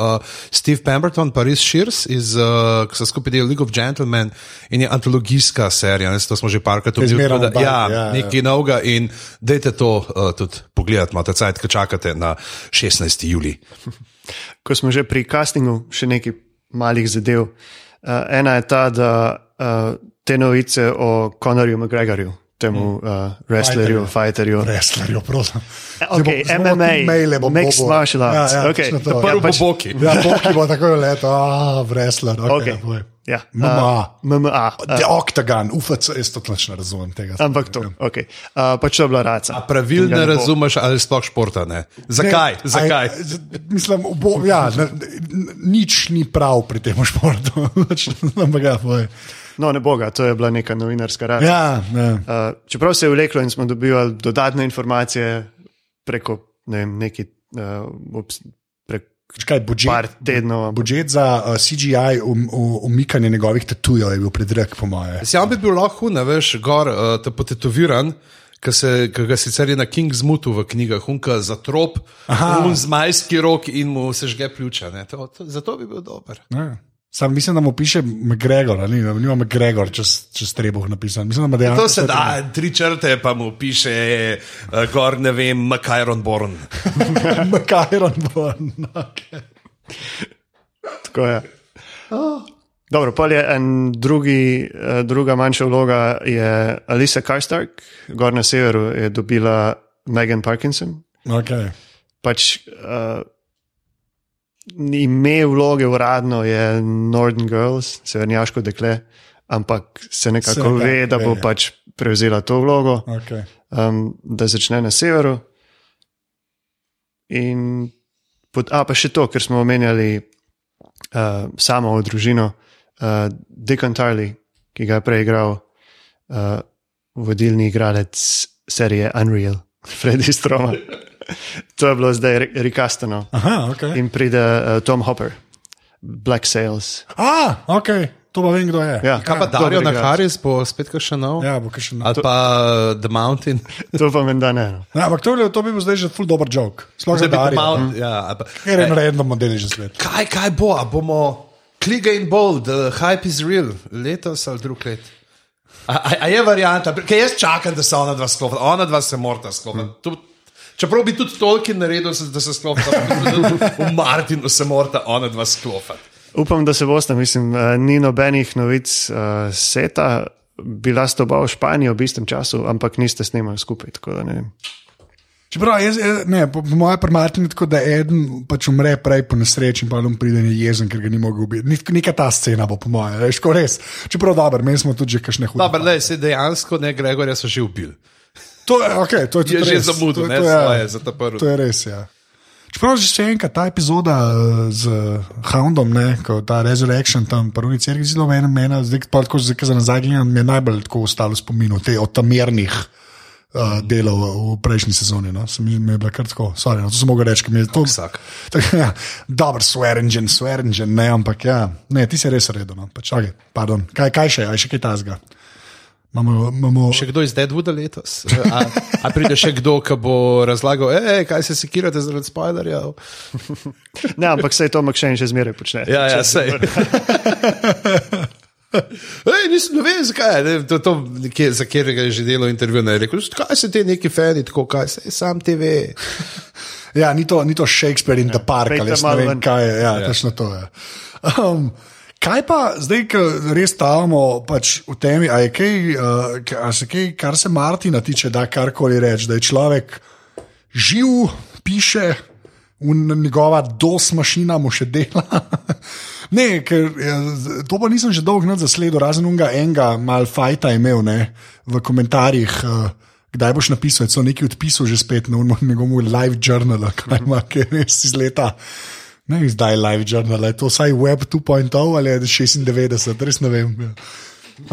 Steve Pemberton, pa Rhys Shears, iz, uh, ki so skupaj delali League of Gentlemen in je antologijska serija, ne, to smo že parkrat Je omenili. oba, Ja, ja, ja. nekaj novega in dajte to uh, tudi pogledati, imate cajt, ki čakate na 16. juli. [LAUGHS] Ko smo že pri castingu, še nekaj malih zadev. Uh, ena je ta, da uh, te novice o Conorju McGregorju, temu uh, wrestlerju, fighterju. Wrestlerju, prosim. Okay, Zdaj bo- zdaj bomo MMA, maile bom mixed dobil. martial arts, Ja, ja, okay. to. Ja, bo pač- Boki. Ja, Boki bo tako leto, ah, wrestler. Okay, Okay. okay. Ja, MMA. uh, MMA. The Octagon, UFC, jaz to točno razumem tega. Ampak to, okay. uh, pač to je bila raca. A pravil ne bo. razumeš, ali sploh športa ne? Zakaj? Ne, Zakaj? aj, mislim, bo, ja, ne, nič ni prav pri tem športu. [LAUGHS] Pač, Ampak ja, povej. No, ne boga, to je bila neka novinarska raca. ja, ja. Uh, čeprav se je vleklo in smo dobivali dodatne informacije preko ne vem, neki, uh, prek Kaj, budžet, tednov. ampak- budžet za uh, CGI um, um, umikanje njegovih tatujev je bil predrag, po moje. Sam bi bil lahko, ne veš, gor, uh, te potetoviran. Ki, se, ki ga sicer je na Kingsmutu v knjigah, unka za trop, un zmajski rok in mu se žge pljuča. ne. To, to, zato bi bil dober. Ja. Sam mislim, da mu piše McGregor, ali ne, nima McGregor čez, čez trebuh napisan. Mislim, da dejansko. To se da, tri črte pa mu piše, uh, gor ne vem, Makajron Born. McIron bo. Okay. Tako je. Dobro, pa je en drugi, eh, druga manjša vloga, je Alisa Karstark, gor na severu je dobila Megan Parkinson. Okay. Pač uh, ime vloge uradno je Northern Girls, severnjaško dekle, ampak se nekako Se nekako ve, da bo ve, ja. pač prevzela to vlogo. Okay. um, da začne na severu. In pot, a, pa še to, ker smo omenjali uh, samo družino, uh, Dickon Tarley, ki ga je prej igral uh, vodilni igralec serije Unreal, [LAUGHS] Freddy Stroma. [LAUGHS] to je bilo zdaj re- recastano. Aha, ok. In pride uh, Tom Hopper, Black Sails. A, ok, to pa vem, kdo je. Ja, Kaj pa dober Dario na. Haris, bo spet kakšen nov? Ja, bo še Ali pa uh, The Mountain. [LAUGHS] To pa menda ne. No. Ja, ampak to, to bi bil zdaj že full dober joke. Sploh za bi Dario. pomal- ja, ali pa- Ker je naredno model že svet. Kaj, kaj bo, a bomo Kliga in Bold, the hype is real, letos ali drug let? A, a, a je varianta, ker jaz čakam, da se ona dva sklopi, ona dva se morata sklopiti. Čeprav bi tudi Tolkien naredil, da se sklopita, [LAUGHS] v Martinu se morata ona dva sklopiti. Upam, da se boste, mislim, uh, ni nobenih novic uh, seta, bila sta oba v Španiji ob istem času, ampak niste snemali skupaj. tako da ne vem. Čeprav, jaz, jaz, ne, po, po mojem primarju je tako, da eden pač umre prej po nesreči in pa on pride je jezen, ker ga ni mogel ubiti. Ni- Neka ta scena bo, po mojem, veš, ko res. Čeprav dobro, meni smo tudi že kakšne hude. Dobro, le, se dejansko ne, Gregorja so že ubili. To je, okay, to je, Je že zamudil, To- ne, svoje za ta prvi. To je res, ja. Čeprav že še enkrat ta epizoda eh, z Houndom, ne, ko ta Resurrection tam prvi cerki zelo meni, meni, zdaj pa tako zdaj, ko za nazaj gledam, mi je najbolj tako ostalo v spominu, te od tamernih uh, delov v prejšnji sezoni. No. Se Mi, mi je bilo kar tako, sorry, no, to sem mogel reči, ker mi je to. Vsak. [LAUGHS] Ja, Dober, swearingen, swearingen, ne, ampak ja, ne, ti si res redo. No. Pač, okay, pardon, kaj, kaj še, aj še kaj tasga. Imamo, imamo, Še kdo iz Deadwooda letos? A, a pride še kdo, ki bo razlagal, "Ej, kaj se sekirate zaradi spoilerjev? Ne, ampak se je to Makšen še zmeraj počne. Ja, ja, sej. [LAUGHS] Ej, nisem, ne vem, zakaj. Ne, to, to, nekje, za katerega je že delo intervju. Ne, rekel, kaj se ti neki fani, tako kaj se sam ti ve. Ja, ni to, ni to Shakespeare in ja, The Park, ali ne vem, kaj je. Ja, ja. Točno to je. Um, kaj pa zdaj, ko res stavimo pač v temi, a je kaj, uh, ka- a se kaj, kar se Martina tiče, da karkoli reči, da je človek živ, piše, in njegova dos mašina mu še dela. [LAUGHS] Ne, ker z- to pa nisem že dolgo zasledil, razen unga enega mal fajta je imel ne, v komentarjih. Uh, Kdaj boš napisal, da so neki odpisal že spet na njegovem live journal, kaj ima, [LAUGHS] je res iz leta. Ne, vem, zdaj live journal, je to vsaj web 2.0 ali je 96, res ne vem.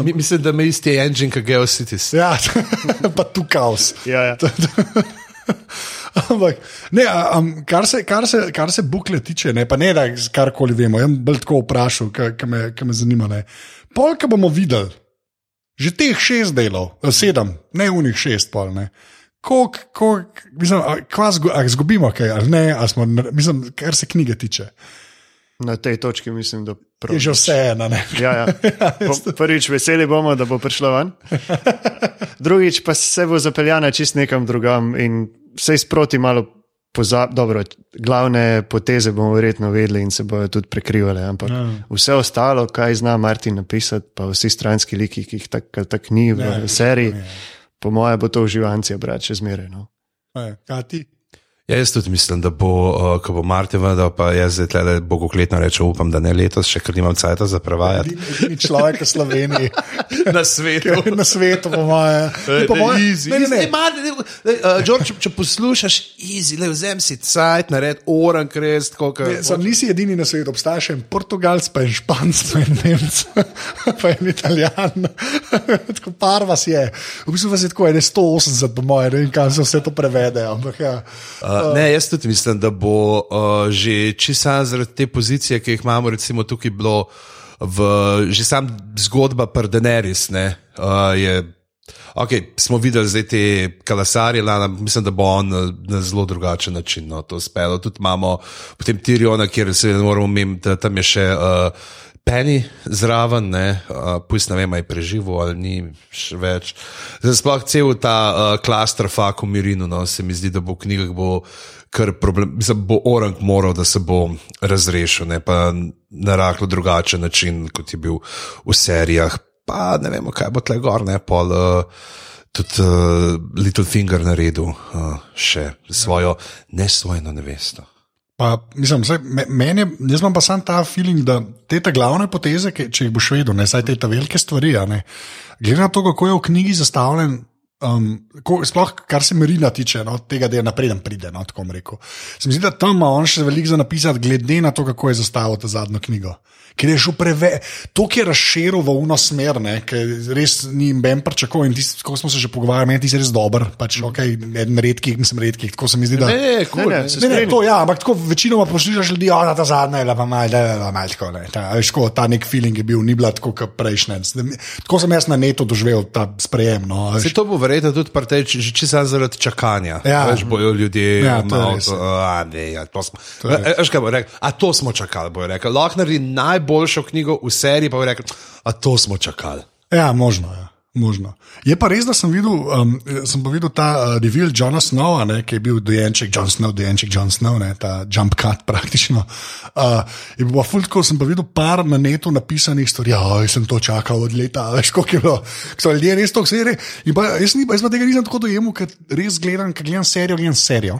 Mi- Mislim, da ima isti engine kot Geocities. Ja, [LAUGHS] pa tu kaos. Ja, ja. [LAUGHS] Ampak, ne, a, um, kar, se, kar, se, kar se bukle tiče, ne, pa ne da karkoli vemo, jaz bom bolj tako vprašal, ki me, ka me zanima. Ne. Polka bomo videli, že teh šest delov, eh, sedem, ne unih šest, pol ne. Kolik, kolik, mislim, kva zgu, zgubimo kaj, ali ne, ali smo, mislim, kar se knjige tiče. Na tej točki mislim, da prav. Je že vse ena. Ne. [LAUGHS] Ja, ja. Po- Prvič, veseli bomo, da bo prišla ven. [LAUGHS] Drugič, pa se bo zapeljala čist nekam drugam in vse sproti malo pozab. Dobro, glavne poteze bomo verjetno vedeli in se bojo tudi prekrivale. Ampak ja. vse ostalo, kaj zna Martin napisati, pa vsi stranski liki, ki jih tako tak ni v ja, seriji, po moje bo to uživancija brati še zmeraj. No. Kaj ti? Ja, jaz tudi mislim, da bo, uh, ko bo Martin vendar, pa jaz zdaj tle bogokletno rečem, upam, da ne letos, še ker nimam cajta za prevajati. Ni človek v Sloveniji, [LAUGHS] Na svetu. na svetu, po moje. Po moje Easy. ne, ne, ne. Martin, ej, ej, uh, George, če, če poslušaš, easy, le vzem si cajt, nared oran krest, koliko Ne, Sam nisi edini na svetu, obstaja še en Portugalc, pa en Španc, pa en Nemec, [LAUGHS] pa en Italijan. [LAUGHS] tako par vas je. V bistvu vas je tako, ene 180, po moje, ne vem, kam se vse to prevede. Ampak, ja. Uh, ne, jaz tudi mislim, da bo uh, že čisto zaradi te pozicije, ki jih imamo, recimo tukaj bilo, v, že sam zgodba Prdeneris. Uh, je, okay, smo videli zdaj te kalasarje, lana, mislim, da bo on na, na zelo drugačen način no, to uspelo. Tudi imamo potem Tiriona, kjer se ne moramo umeti, da tam je še. Uh, Penny zraven, ne, uh, ne vem, ali je preživel ali ni več. Zdaj, sploh cel ta uh, klaster fak v Mirinu, no, se mi zdi, da bo v knjigah bo kar problem, mislim, bo orang moral, da se bo razrešil, ne pa na rahlo drugačen način, kot je bil v serijah. Pa ne vemo, kaj bo tle gor, ne pol. Uh, Tudi uh, Littlefinger naredil uh, še svojo nesvojno nevesto. Pa, mislim, saj, me, meni jaz imam pa sam ta feeling, da te ta glavne poteze, ki, če jih boš vedel, ne saj te ta velike stvari, ne, glede na to, kako je v knjigi zastavljen. Um, ko, sploh, kar se Marina tiče, no, tega, da je napreden pride. No, tako rekel. Se mi zdi, da tam ima on še veliko za napisati, glede na to, kako je zastavil ta zadnjo knjigo. Ker je šel preveč, to je razširil v uno smer, ne, ker res ni ben pričakoval. In tisti, ko smo se že pogovarjali, meni ti je res dober, pač okay, eden redkih, nisem redkih, tako se mi zdi, da. Ne, cool, Ne, ne, ne, se Ne, ne, strinjam. to, ja, ampak tako večinoma poslušaš ljudi, da ta zadnja je bila pa malo, da je malo tako. Ne, ta, a tako, ta nek feeling je bil, ni bila tako kot prejšnja. Tako sem jaz na netu doživel ta sprejem. No, a Se to bo verjetno tudi preteč, že čisto zaradi čakanja. Ja. Veš, bojo ljudje, Ja, to je malo, res. a, ne, ja, to smo. To je A, veš, kaj bo rekel? A to smo čakali, bo rekel. Lahko naredi najboljšo knjigo v seriji, pa bo rekel, a to smo čakali. Ja, možno. Ja. Možno. Je pa res, da sem videl, um, sem pa videl ta uh, reveal Johna Snowa, ne, ki je bil dojenček John Snow, dojenček John Snow, ne, ta jump cut [LAUGHS] praktično. Uh, je bil pa fulko, sem pa videl par na netu napisanih stvari, ja, sem to čakal od leta, veš, koliko je bilo. So ljudje res to vse. In pa jaz, ni, jaz pa tega nisem tako dojemal, ker res gledam, ker gledam serijo, gledam serijo.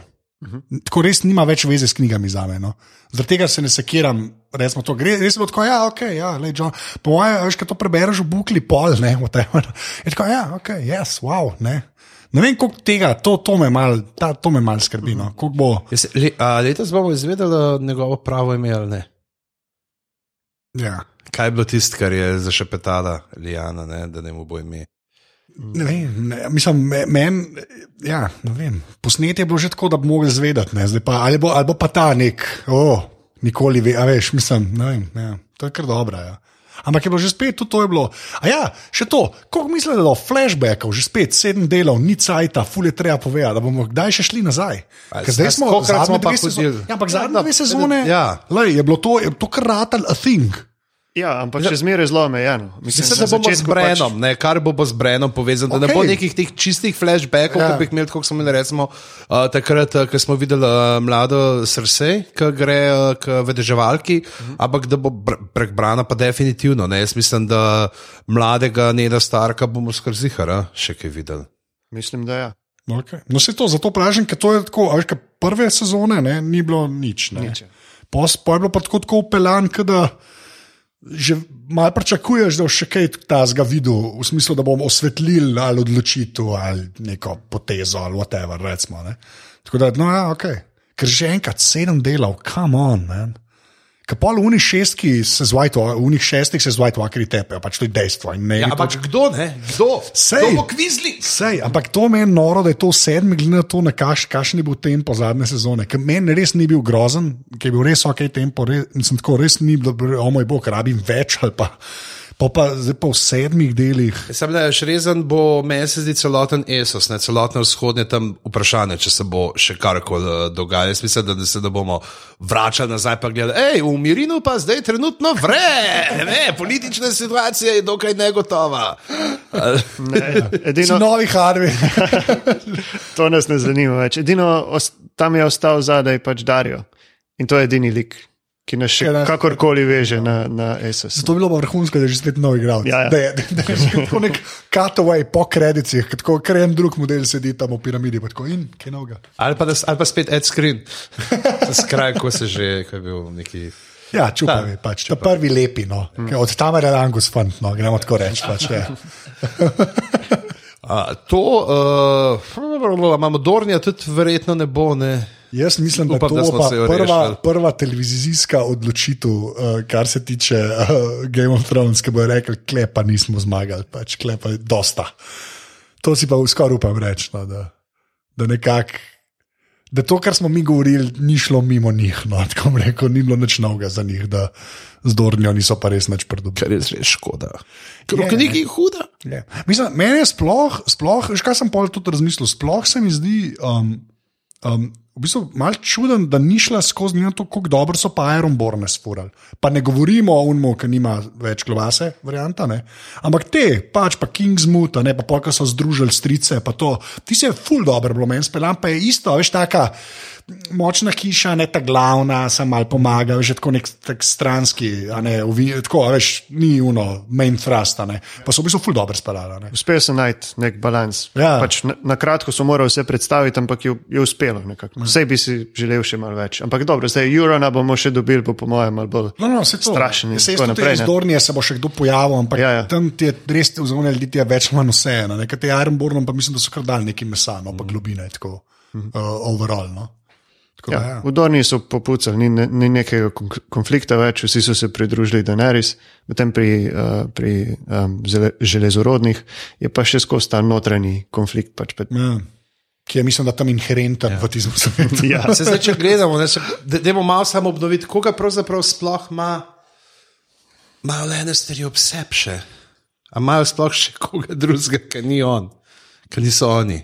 Tako res nima več veze s knjigami za me. No. Zaradi tega se ne sekiram, resmo to gre. Res je bilo tako, ja, ok, ja, lej, John. Po mojem, veš, ko to prebereš v bukli pol, ne, whatever. [LAUGHS] Je tako, ja, ok, yes, wow, ne. Ne vem, koliko tega, to, to me mal, ta, to me mal skrbi, no. Koliko bo. Jaz, le, a letos bomo izvedeli njegovo pravo ime ali ne? Ja. Kaj je bilo tisto, kar je zašepetala Lijana, ne, da ne mu bo ime? Ne vem, ne, mislim, me- men, ja, ne vem. Posnetje je bilo že tako, da bi mogli zvedeti, ne, zdaj pa, ali, bo, ali bo pa ta nek, oh, nikoli ve, a veš, mislim, ne vem, ja, to je kar dobro. Ja. Ampak je bilo že spet, tudi to je bilo. A ja, še to, koliko mislite, da do flashbackov, že spet sedem delov, ni cajta, ful je treba povedati, da bomo kdaj še šli nazaj. Ker zdaj smo, smo pa dve sezone, ja, ampak Ja, zadnje dve sezone, ja. lej, je bilo to, je to kar ratal a thing. Ja, ampak še zmeraj zelo omejeno. Mislim, da bomo z Brenom, pač... ne, kar bo, bo z Brenom povezano, okay. da ne bo nekih teh čistih flashbackov, ja. ki bi jih imeli, kot smo imeli recimo, uh, takrat, uh, ko smo videli uh, mlado srce, ki gre uh, k vedeževalki, mhm. ampak da bo prek Brana pa definitivno. Ne, jaz mislim, da mladega Neda Starka bomo skrzihara še kaj videli. Mislim, da ja. Okay. No, se to zato pražim, ker to je tako, ali kaj prve sezone ne, ni bilo nič. nič. Pa je bilo pa tako, tako upeljan, da že malo pričakuješ, da boš še kaj tazga videl, v smislu, da bomo osvetlili ali odločitev ali neko potezo ali whatever. Recimo, Tako da, no, ja, ok. Ker že enkrat sedem delal, come on, man. Kapol v unih šestih se z White Walkeri tepejo, pač to je dejstvo. Ne, ja, ampak to... kdo, ne? Kdo? Sej, kdo bo kvizli? Sej, ampak to meni noro, da je to sedmi, glede na to, na kaš, kakšen je bil tempo zadnje sezone. Ker meni res ni bil grozen, ker je bil res ok tempo, res, mislim, tako res ni bilo, o moj bog, rabim več ali pa. Pa, pa zdaj pa v sedmih delih. Sam da je šrezen, bo meni se zdi celoten ESOS, ne celotno vzhodnje tam vprašanje, če se bo še karkoli uh, dogajalo. Jaz mislim, da, da se da bomo vračali nazaj in gledali, hej, v Mirinu pa zdaj trenutno vre, [LAUGHS] ne, politična situacija je dokaj negotova. [LAUGHS] ne, edino novi Harvey. [LAUGHS] to nas ne zanima več. Edino tam je ostal zadaj pač Darijo. In to je edini lik, ki nas še ja, kakorkoli veže na, na SS. Zato je bilo vrhunsko, da je že spet nov igralec. Ja, ja. Da je, da je tako nek cutaway po kredicih, tako ker en drug model sedi tam v piramidi. Tako, in, ali, pa da, ali pa spet ad screen, [LAUGHS] skraj, ko se že, ko je bil neki. Ja, čupavi, Ta, pač, čupavi. prvi lepi, no. hmm. od tam je Angus fant, no, gremo tako reči. Pač, ja. [LAUGHS] A, to uh, [LAUGHS] imamo Dornija, tudi verjetno ne bo. Ne. Jaz mislim, da, Upam, da to je prva, prva televizijska odločitev, uh, kar se tiče uh, Game of Thrones, ki bo rekel, klepa nismo zmagali, pač klepa je dosta. To si pa skoraj upam reči, no, da, da nekako. Da to, kar smo mi govorili, ni šlo mimo njih. No, [LAUGHS] tako rekel, ni bilo nič novega za njih, da z Dornijo niso pa res nič pridobili. Kar je res škoda. Ker je nekaj huda. Je. Mislim, meni je sploh, sploh, veš kaj sem pol tudi razmislil, sploh se mi zdi. Um, um, v bistvu malo čuden, da ni šla skozi njeno to, kako dobro so pa Ironborne spurali. Pa ne govorimo o Unmu, ki nima več glavase, varianta, ne? ampak te, pač pa Kingsmoot, ne pa polka so združili strice, pa to, ti se je full dobro, bilo meni speljan, pa je isto, veš, taka močna hiša, ne ta glavna, sem mal pomagal, že tako nek tak stranski, ne, uvi, tako, veš, ni uno, main thrust, ne. pa so v bistvu ful dobro spalali. Uspel sem najti nek balans. Ja. Pač na, na kratko so morali vse predstaviti, ampak je, je uspelo. Vse bi si želel še malo več. Ampak dobro, zdaj Jurona bomo še dobili, po, po mojem, malo bolj no, no, strašen. Se je naprej. Zdornije se bo še kdo pojavil, ampak ja, ja. tam ti je res vzgojno ljudi, več ali manj vse. Nekateri Ironborn, pa mislim, da so kar dal neki mesa, no pa mm. globine, tako uh, overall. No. Tako, ja, ja. V Dorni so popucali, ni, ni nekega konflikta več, vsi so se pridružili Daenerys, medtem pri, uh, pri um, železorodnih je pa še skozi ta notranji konflikt. Pač pet... ja. Ki je, mislim, da tam inherenten ja. v tem svetu. ja. [LAUGHS] Se zdaj, če gledamo, da bomo malo samo obnoviti, koga pravzaprav sploh ima, malo le ene stvari obsepše. A imajo sploh še koga drugega, ki ni on, ki niso oni.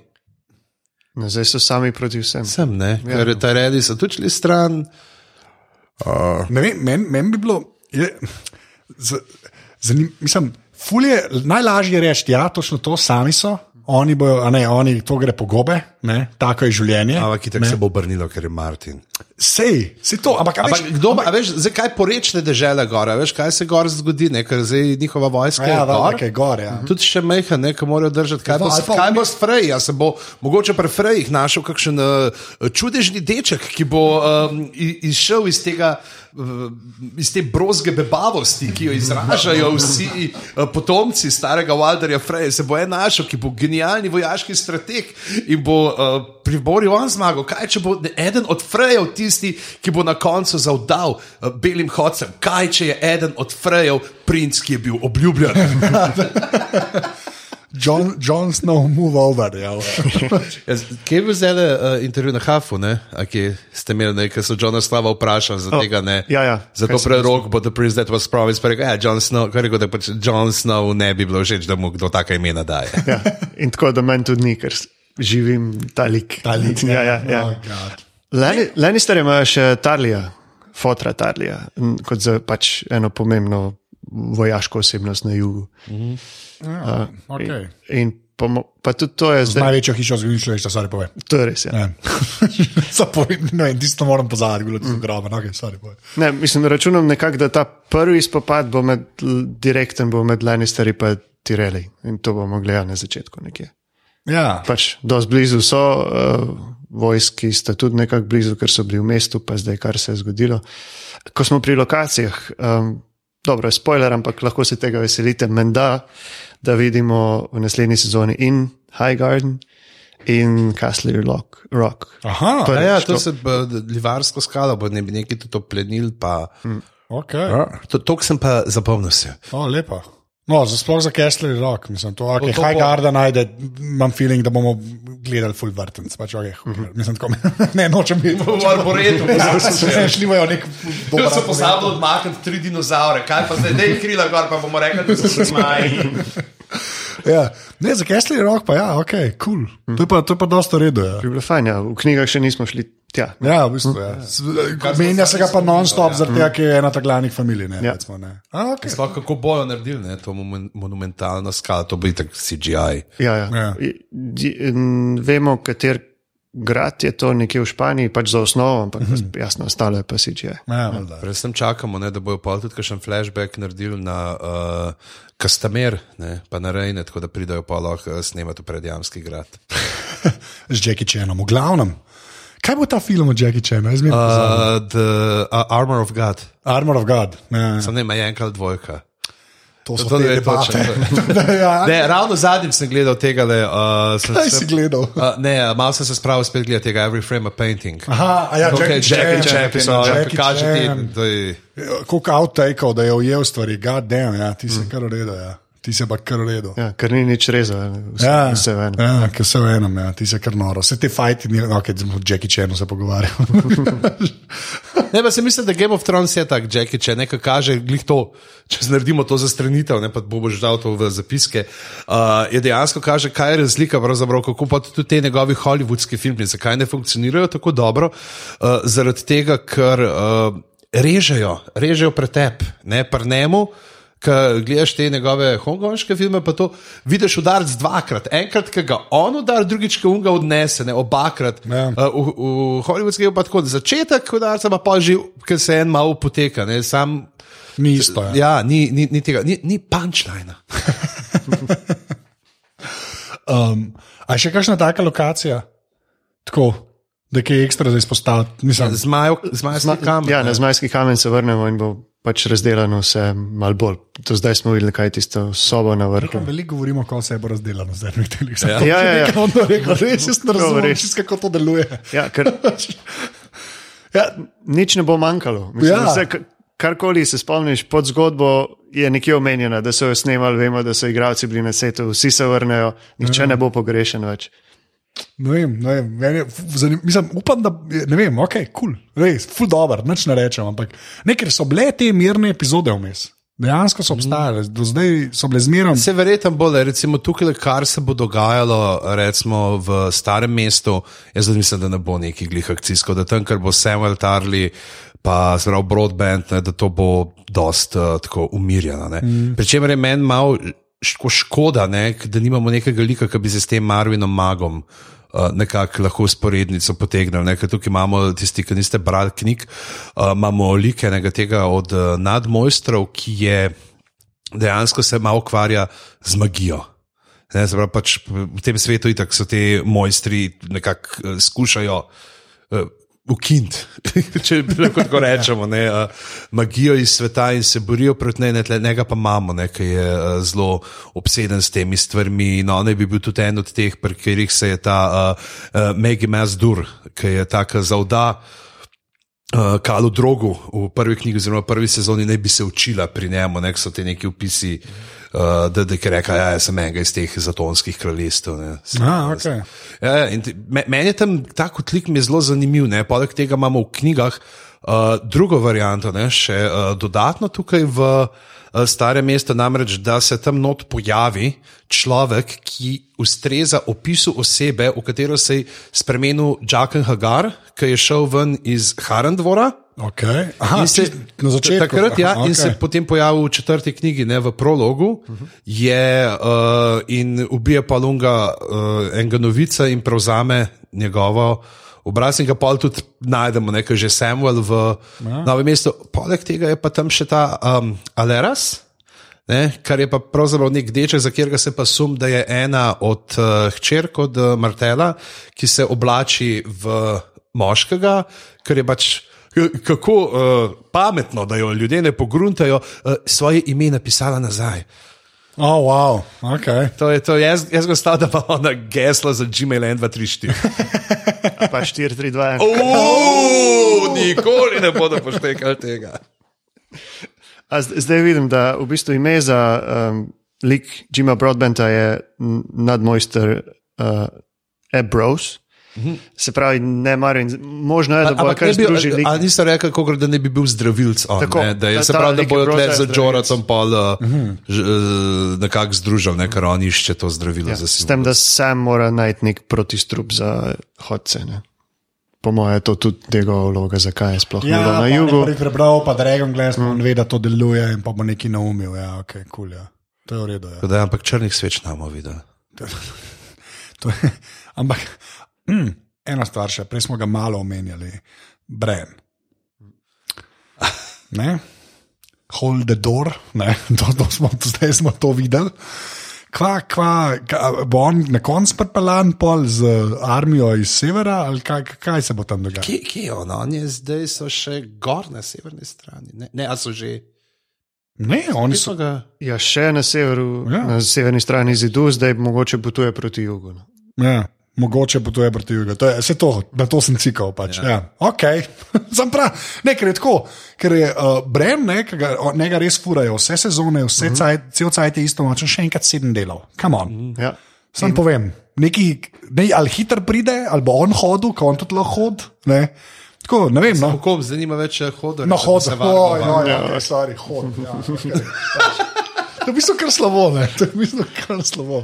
No, zdaj so sami proti vsem. Sem, ne, ja. ker ta redi so tudi šli stran. Uh. Meni men, men bi bilo, je, z, zanim, mislim, fulje, najlažje je reči, da ja, točno to sami so. Oni bojo, ne, oni to gre po gobe, ne, tako je življenje. Ampak, tako se bo obrnilo, ker je Martin. Sej, si to. Ampak, ampak, veš, kdo, ampak, veš, zakaj porečne države gore, veš, kaj se gore zgodi, ne, ker zdaj njihova vojska ja, je gor. Je gore ja. Tudi še meha, ne, ki morajo držati. Kaj, bo, kaj bo s Frey? Ja, se bo mogoče pri Freyjih našel kakšen uh, čudežni deček, ki bo um, izšel iz tega iz te brozge bebavosti, ki jo izražajo vsi uh, potomci starega Walderja Freja, se bo en našel, ki bo genialni vojaški strateg in bo uh, priboril on zmago. Kaj če bo eden od Frejev tisti, ki bo na koncu zavdal uh, belim hodcem? Kaj če je eden od Frejev princ, ki je bil obljubljen? [LAUGHS] John, John Snow, move over. Ja. [LAUGHS] Kje je bil zdaj uh, intervju na Hafu, ki ste imeli nekaj, so Johna Slava vprašali za oh, tega? Ne? Ja, ja. Zato prerok, but the prince that was promised, pa rekel, ja, John Snow, kar rekel, da pač John Snow ne bi bilo všeč, da mu kdo taka imena daje. [LAUGHS] ja. In tako da meni tudi ni, ker živim ta lik. Ta lik, ja, ja. ja. Oh, Lannister ima še Tarlija, fotra Tarlija, kot za pač eno pomembno vojaško osebnost na jugu. Ja, okay. In, in pa, pa tudi to je zdaj, največjo hišo zgodovine človeštva, stari pove. to je res. Ja. Ja. [LAUGHS] Zapoved, ne vem, tisto moram pozaditi, bilo je grobo, no, okay, stari pove. Ne, mislim, računam nekako, da ta prvi spopad bo med, direkten bo med Lannisterji in Tireli. In to bomo gledali na začetku nekje. Ja, Pač dosti blizu so, uh, vojski sta tudi nekako blizu, ker so bili v mestu, pa zdaj kar se je zgodilo. Ko smo pri lokacijah, um, dobro, spoiler, ampak lahko se tega veselite, menda, da vidimo v naslednji sezoni in High Garden in Castle Rock. Rock. aha, Prvič Ja, to to- se bo livarsko skalo, bo ne bi nekaj tudi to plenil. Pa, okay. ja. to, to sem pa zapomnil se. O, lepo. No, za sploh za Kessler Rock, mislim, to, okay, To- High bo- Garden najde, imam feeling, da bomo gledali full vrtenc, pač okay, uh -huh. mislim, tako, [LAUGHS] ne, nočem biti. V arboretu, Ne, šli bojo nek dober arboretum. odmakniti tri dinozaure, kaj pa zdaj, da jih krila gor, pa bomo rekli, da so se zmaji. [LAUGHS] Ja. Ne, za Kessler Rock pa ja, ok, cool. To je pa, to je pa dosta redo. Ja. Bi bilo fajn, ja. v knjigah še nismo šli tja. Ja, v bistvu. Ja. S- Menja se ga pa non-stop, zaradi tega, ker je ena ta glavnih familij. Ne, Ja. recimo, ne. A, okay. Sploh kako bojo naredili ne, to monumentalno skalo, to bo itak CGI. Ja, ja. Ja. Vemo, kater grad je to nekje v Španiji, pač za osnovo, ampak jasno, ostalo je pa CGI. Ja, valjda. Predvsem čakamo, ne, da bojo pa tudi še flashback naredili na uh, Kastamer, ne, pa na Rejne, tako da pridajo pa lahko uh, snemati v predjamski grad. [LAUGHS] Z Jackie Chanom, v glavnem. Kaj bo ta film o Jackie Chanu? Jaz uh, the uh, Armor of God, Armor of God. Ja, sem ne ima enka ali dvojka. To so To te debate. [LAUGHS] ja, Ne, ravno zadnjič sem gledal tega. Le, uh, sem Kaj se- si gledal? Uh, ne, malo sem se spravil spet gledati tega Every Frame a Painting. Aha, a ja, Okay, Chan, Chan, epizoda, no, Jackie kaže ti, da. Koliko outtakeov, da je ujel stvari, god damn, ja, ti si kar v redu. Ja. Ti si pa kar v redu. Ja, ker ni nič rezal, vse, Ja, vse v enem. ja, ker vse v enem, ja, ti si kar noro. Vse te fajti, ni, no, ker smo Jackie Chanu se pogovarjali. [LAUGHS] Ne, pa se mislim, da Game of Thrones je tak, Jackie, če nekaj kaže, glih to, če naredimo to za stranitev, ne pa bo boš dal to v zapiske, uh, je dejansko kaže, kaj je razlika, kako pa tudi te njegovi hollywoodski filmi, zakaj ne funkcionirajo tako dobro, uh, zaradi tega, ker uh, režejo, režejo pretep, ne prnemu. Ko gledaš te njegove hongkonške filme, pa to vidiš udarc dvakrat. Enkrat, ki ga on udar, drugič, ki ga odnese, ne obakrat. Ja. Uh, v, v Hollywoodskem je pa tako, začetek udarca pa pa že, ker se en malo poteka. Ne, sam, Ni isto. Ja. ja, ni, ni, ni tega, ni, ni punčline. [LAUGHS] Um, a še kakšna taka lokacija, tako, da je kaj ekstra za izpostaviti? Mislim, Zmajski Zma, kamen. ja, na zmajski kamen se vrnemo in bo pač razdeljeno vse malo bolj. Do zdaj smo videli, kaj je tisto sobo na vrhu. Veliko govorimo, kako se bo razdelano z drugimi televizijami. Ja. Ja, ja, ja. On to rekel, res ne razumem, res. kako to deluje. Ja, ker Ja, nič ne bo manjkalo. Mislim, Ja. ja. vse, ka- karkoli se spomniš pod zgodbo, je nekje omenjena, da so jo snemali, vemo, da so igralci bili na setu, vsi se vrnejo, nihče Ja. ne bo pogrešen več. Ne vem, ne vem, meni je zanim, mislim, upam, da je- ne vem, ok, kul, cool, res, ful dobr, nič ne rečem, ampak nekaj so bile te mirne epizode vmes. Dejansko so obstajale, do zdaj so bile zmerno. Se verjetno bo, le, recimo tukaj, kar se bo dogajalo recimo, v starem mestu, jaz mislim, da ne bo neki glih akcijsko, da tam, ker bo Samuel Tarly, pa zelo broadband, ne, da to bo dost uh, tako umirjeno. Mm. Pričemer je meni malo ško, škoda, ne, da nimamo nekega lika, ki bi se s tem Marvinom magom. Uh, nekako lahko usporednico potegnili. Ker Tukaj imamo tisti, ki niste brali knjig, uh, imamo lik enega tega od uh, nadmojstrov, ki je dejansko se malo ukvarja z magijo. Ne, pravi, pač v tem svetu itak so ti mojstri nekako uh, skušajo uh, ukiniti, [LAUGHS] če lahko tako rečemo, ne, uh, magijo iz sveta in se borijo proti njej, ne, njega pa imamo, ne, ki je uh, zelo obseden s temi stvarmi. No, ne bi bil tudi en od teh, pri katerih se je ta uh, uh, Megi Mazdur, ki je taka zauda. Uh, Kalu Drogu v prvi knjigi, oziroma prvi sezoni, ne bi se učila pri njemu, nek so ti neki opisi, uh, da, da je rekel, ja, sem enega iz teh zatonskih kraljestev. ne." A, okay. Ja, ja, te- me- Meni je tam ta kotlik zelo zanimiv. Ne? Poleg tega imamo v knjigah uh, drugo varianto, ne, še uh, dodatno tukaj v uh, stare mesto, namreč da se tam not pojavi človek, ki ustreza opisu osebe, v katero se je spremenil Džaken Hagar, ki je šel ven iz Harandvora. Okay. Aha, In se, na začetku. Takrat, ja, Aha, in se potem pojavi v četrti knjigi, ne v prologu, uh -huh. je, uh, in ubije pa Lunga uh, enega novica in prevzame njegovo obraz, in ga pa tudi najdemo, nekaj že Samuel v ja. novem mestu. Poleg tega je pa tam še ta um, Aleras. Ne, kar je pa pravzaprav nek deček, za katerega se pa sum, da je ena od uh, hčerk od uh, Martela, ki se oblači v moškega, ker je pač k- kako uh, pametno, da jo ljudje ne pogruntajo, uh, svoje ime napisala nazaj. Oh, wow. okay. To je to, jaz, jaz ga stavim, da pa ona gesla za Gmail 1234. [LAUGHS] Pa 4, 3, 2, 1. Uuu, nikoli ne bodo poštekali tega. A zd- Zdaj vidim, da v bistvu ime za um, lik Jima Broadbenta je nadmojster uh, Ebros. Se pravi, ne marim, možno je, da bo Ampak kar bi, združili. ali niste rekli, kakor, da ne bi bil zdravilc? On, Tako, ne, da je, ta- se pravi, da bojo tle za. Džoratom pol uh, uh, nekako združil, ne, ker on išče to zdravilo Ja, za s sebe. tem, da sam mora najti nek protistrup za hodce. Ne. Po mojem, je to tudi njegova vloga, zakaj je sploh Ja, bilo na pa jugu. prvi prebral, pa Dragon Glass, mm. on ve, da to deluje in pa bo neki naumil. Ja, okay, cool, ja. To je v redu. Ja. Da, ampak črnih sveč namo videl. To je, [LAUGHS] ampak ena stvar še, prej smo ga malo omenjali, Bren. Ne? Hold the door, ne? [LAUGHS] To, to smo, zdaj smo to videli. Kva, kva, ka, bo on na koncu pripeljan pol z armijo iz severa, ali kaj, kaj se bo tam dogajalo? Kje, kje je on? On je zdaj so še gor na severni strani. Ne, ne a so že. Ne, oni so. ga? Ja, še na severu, Ja. ja. na severni strani zidu, zdaj mogoče potuje proti jugu. No. Ja, mogoče potuje proti jugu. To je vse to, na to sem cikal. Pač. Ja. Ja, ok, [LAUGHS] sem prav. Ne, ker je tako, ker je uh, Brem, ne, ki ga, ne ga res furajo, vse sezone, vse uh -huh. cajt, cel cajt je isto, moče še enkrat sedem delov. Come on. Uh -huh. Ja. Sam In... povem, neki, ne, ali hiter pride, ali bo on hodil, ko on tudi lahko hodi. ne. Tako, ne vem. No. Kako zanima več hodov? No, hod, oj, oj, oj, sorry, hod. Ja, okay. [LAUGHS] To je v bistvu kar slabo, ne? to je v bistvu kar slabo.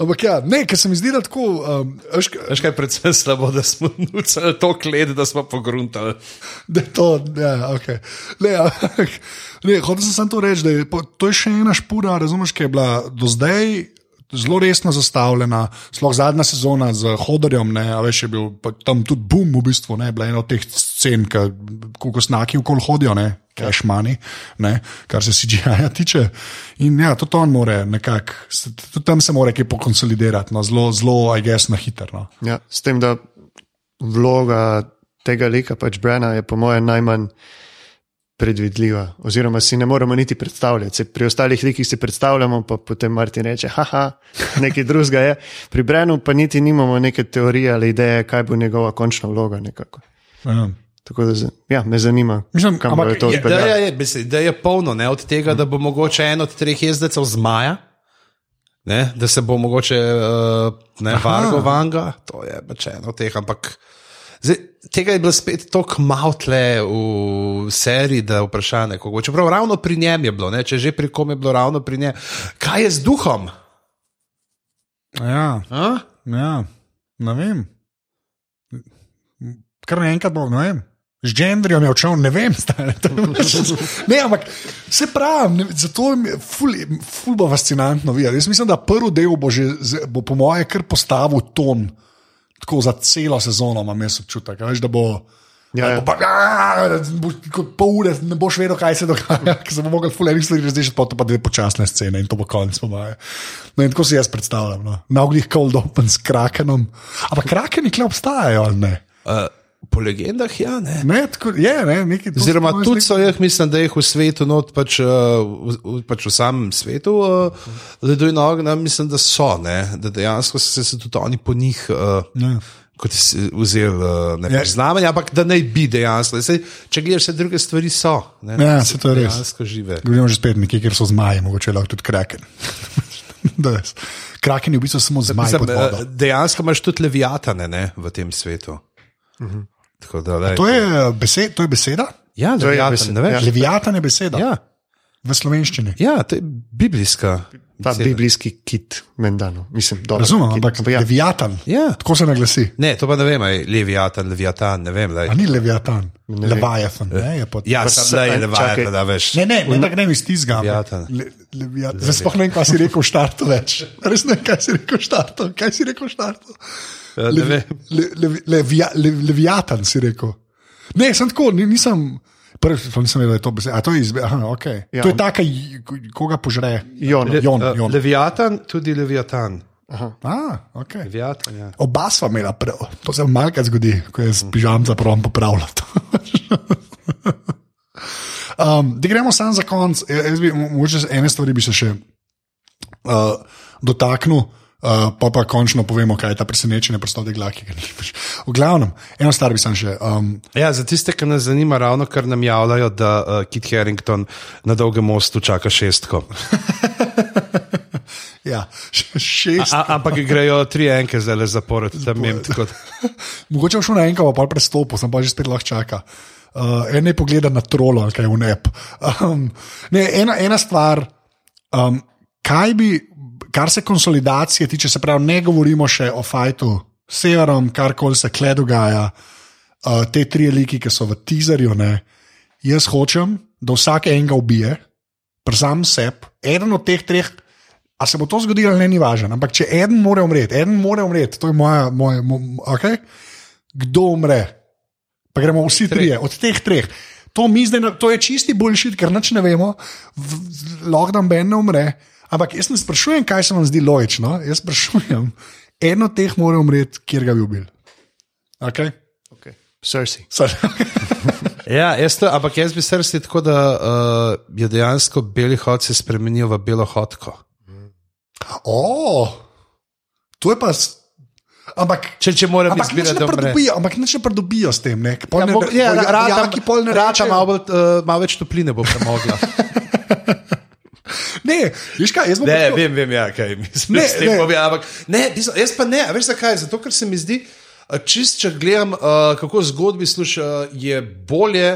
Ampak ja, ne, ker se mi zdi, da tako. Um, veš, Veš kaj, predvsem slabo, da smo nucali to kled, da smo pogruntali. Da to, ja, ok. Ne, ampak, [LAUGHS] ne, hotel sem samo to reči, da je to je še ena špura, razumeš, ki je bila do zdaj. Zelo resno zastavljena, sploh zadnja sezona z Hodorjem, a veš, je bil tam tudi boom, v bistvu, ne, bila ena od teh scen, ko snaki okoli hodijo, ne, cash money, ne, kar se CGI-ja tiče. In ja, tudi on more nekako, tudi tam se mora kaj pokonsolidirati, no, zelo, zelo, I guess, na hitro. No. Ja, s tem, da vloga tega lika, pač Brena, je po mojem najmanj predvidljiva. Oziroma, si ne moremo niti predstavljati. Se pri ostalih likih si predstavljamo, pa potem Martin reče: haha, nekaj drugega je. Pri Brenu pa niti nimamo neke teorije ali ideje, kaj bo njegova končna vloga. Nekako. Ja. Tako da ja, me zanima, Mislim, kam ampak bo to je- Da odpeljalo. je, je, mislim, da je polno ne, od tega, da bo mogoče en od treh jezdecev zmaja. Ne, da se bo mogoče uh, ne vargo vanga, to je pač eno od teh, ampak zdaj, tega je bilo spet tako malo tle v seriji, da je vprašanje, kako. Čeprav ravno pri njem je bilo, ne, če že pri kom je bilo ravno pri njem. Kaj je z duhom? Ja. A? Ja, ne vem. Kar naenkrat bo, ne vem. Z gendrijem je odšel, ne vem, [LAUGHS] stane. ne, ampak se pravi, ne, zato je ful, ful bo fascinantno videti. Jaz mislim, da prvi del bo, že, bo po moje kar postavil ton, tako za celo sezono imam jaz občutek. a Veš, da bo. Ja, ja. Bo pa, ja, boš kot pol ure ne boš vedel, kaj se dogaja, [LAUGHS] ker se bo mogel fulej stvari razrešiti, pa to pa dve počasne scene in to bo konec po moje. No in tako si jaz predstavljam. No. Na oglih Cold Open s Krakenom. Ampak Krakeni kle obstajajo, ali ne? Uh, po legendah, ja, ne. ne tako, je, ne, nekaj Oziroma, tudi so jih, mislim, da jih v svetu, not, pač, uh, v, pač v samem svetu, uh, ledu in ognja, mislim, da so, ne? da dejansko so se tudi oni po njih. Uh, Ja. Kot si vzel uh, ne Ja. priznavanje, ampak da naj bi dejansko. Sej, če gledaš, vse druge stvari so. Ne, Ja, saj to je res. Dejansko žive. Govorimo že spet nekje, kjer so zmaji, mogoče lahko tudi Kraken. [LAUGHS] Da. Kraken je v bistvu samo zmaj Mislim, vodo. eh, dejansko imaš tudi leviatane ne, v tem svetu. Tako da, lej. To je, besed, to je beseda? Ja, Leviatan, besed- ne veš? ja. Leviatan je beseda Ja, v slovenščini. ja, to je biblijska. Ta beseda. biblijski kit, mendano. Mislim, dobro. Razumem, kit, ampak ja. Leviatan. Ja. Tako se naglasi. Ne, to pa ne vem, je Leviatan, Leviatan, ne vem. lej. A ni Leviatan, Ne vem. Leviathan. Ne, je pod... Ja, je čakaj. Leviatan, da veš. Ne, ne, ne, tako ne mi stizga. Leviatan. Le, leviatan. Zdaj sploh ne vem, kaj si rekel v štartu več. Res ne vem, kaj si rekel štartu. Kaj si rekel v štartu? Ja, vem. Le, le, levia, le, leviatan si rekel. Ne, sem tako, ni- nisem. Prvič nisem vedel, da je to beseda. A to je izbe. Aha, okay. Ja. To je taka, koga požre. Jon. Le, Jon, uh, Jon. Leviatan, tudi Leviatan. A, okay. Leviatan, ja. Oba sva imela prav. To se malkrat zgodi, ko je pižamca prav popravljati. [LAUGHS] um, da gremo sam za konc. Ja, Jaz bi, mo- mogoče ene stvari bi se še uh, dotaknil. Uh, pa pa končno povemo, kaj je ta presenečenje, prostode ga nimaš. V glavnem, eno stvar bi sam še. Um, Ja, za tiste, ki nas zanima, ravno kar nam javljajo, da uh, Kit Harington na dolgem mostu čaka šestko. [LAUGHS] ja, šest. A, ampak grejo tri enke zdaj le zapored, tam jim tako. [LAUGHS] Mogoče šel na enko, pa prestopil, sem pa že spet lahko čaka. Uh, en ne pogleda na trolo, kaj je v nep. [LAUGHS] Um, ne, ena, ena stvar, um, kaj bi, kar se konsolidacije tiče, se pravi, ne govorimo še o fajtu s severom, kar koli se kle dogaja, uh, te tri liki, ki so v teaserju. Ne, jaz hočem, da vsak enega ubije, prsam seb, eden od teh treh. A se bo to zgodilo, ne, ni važno. Ampak če en more umreti, en more umreti, to je moja, moja, moja okay? kdo umre. Pa gremo vsi trije, od teh treh. To, zdaj, to je čisti boljšit, ker nič ne vemo, lahko da Ben ne umre. Ampak jaz ne sprašujem, kaj se vam zdi logično. Jaz sprašujem, [LAUGHS] eno teh mora umreti, kjer ga bi ubil. Okay? Okay. Cersei. [LAUGHS] Ja, jaz to, ampak jaz bi res tako, da uh, je dejansko beli hod se spremenil v belo hodko. oh, to je pa. Ampak Če, če moram Ampak izbirati, ne pridobijo, ampak ne pridobijo s tem. Ne? Pol Ja, ne- bo, ja, pol ja- rata, jaki pol ne rata malo, uh, malo več topline bo premogla. [LAUGHS] Ne, veš kaj, jaz bom Ne, vem, vem, ja, kaj mislim. Ne, Ne, povem, ampak ne, mislim, jaz pa ne, a veš zakaj? Zato, ker se mi zdi, čist, če gledam, uh, kako zgodbi sluša, uh, je bolje,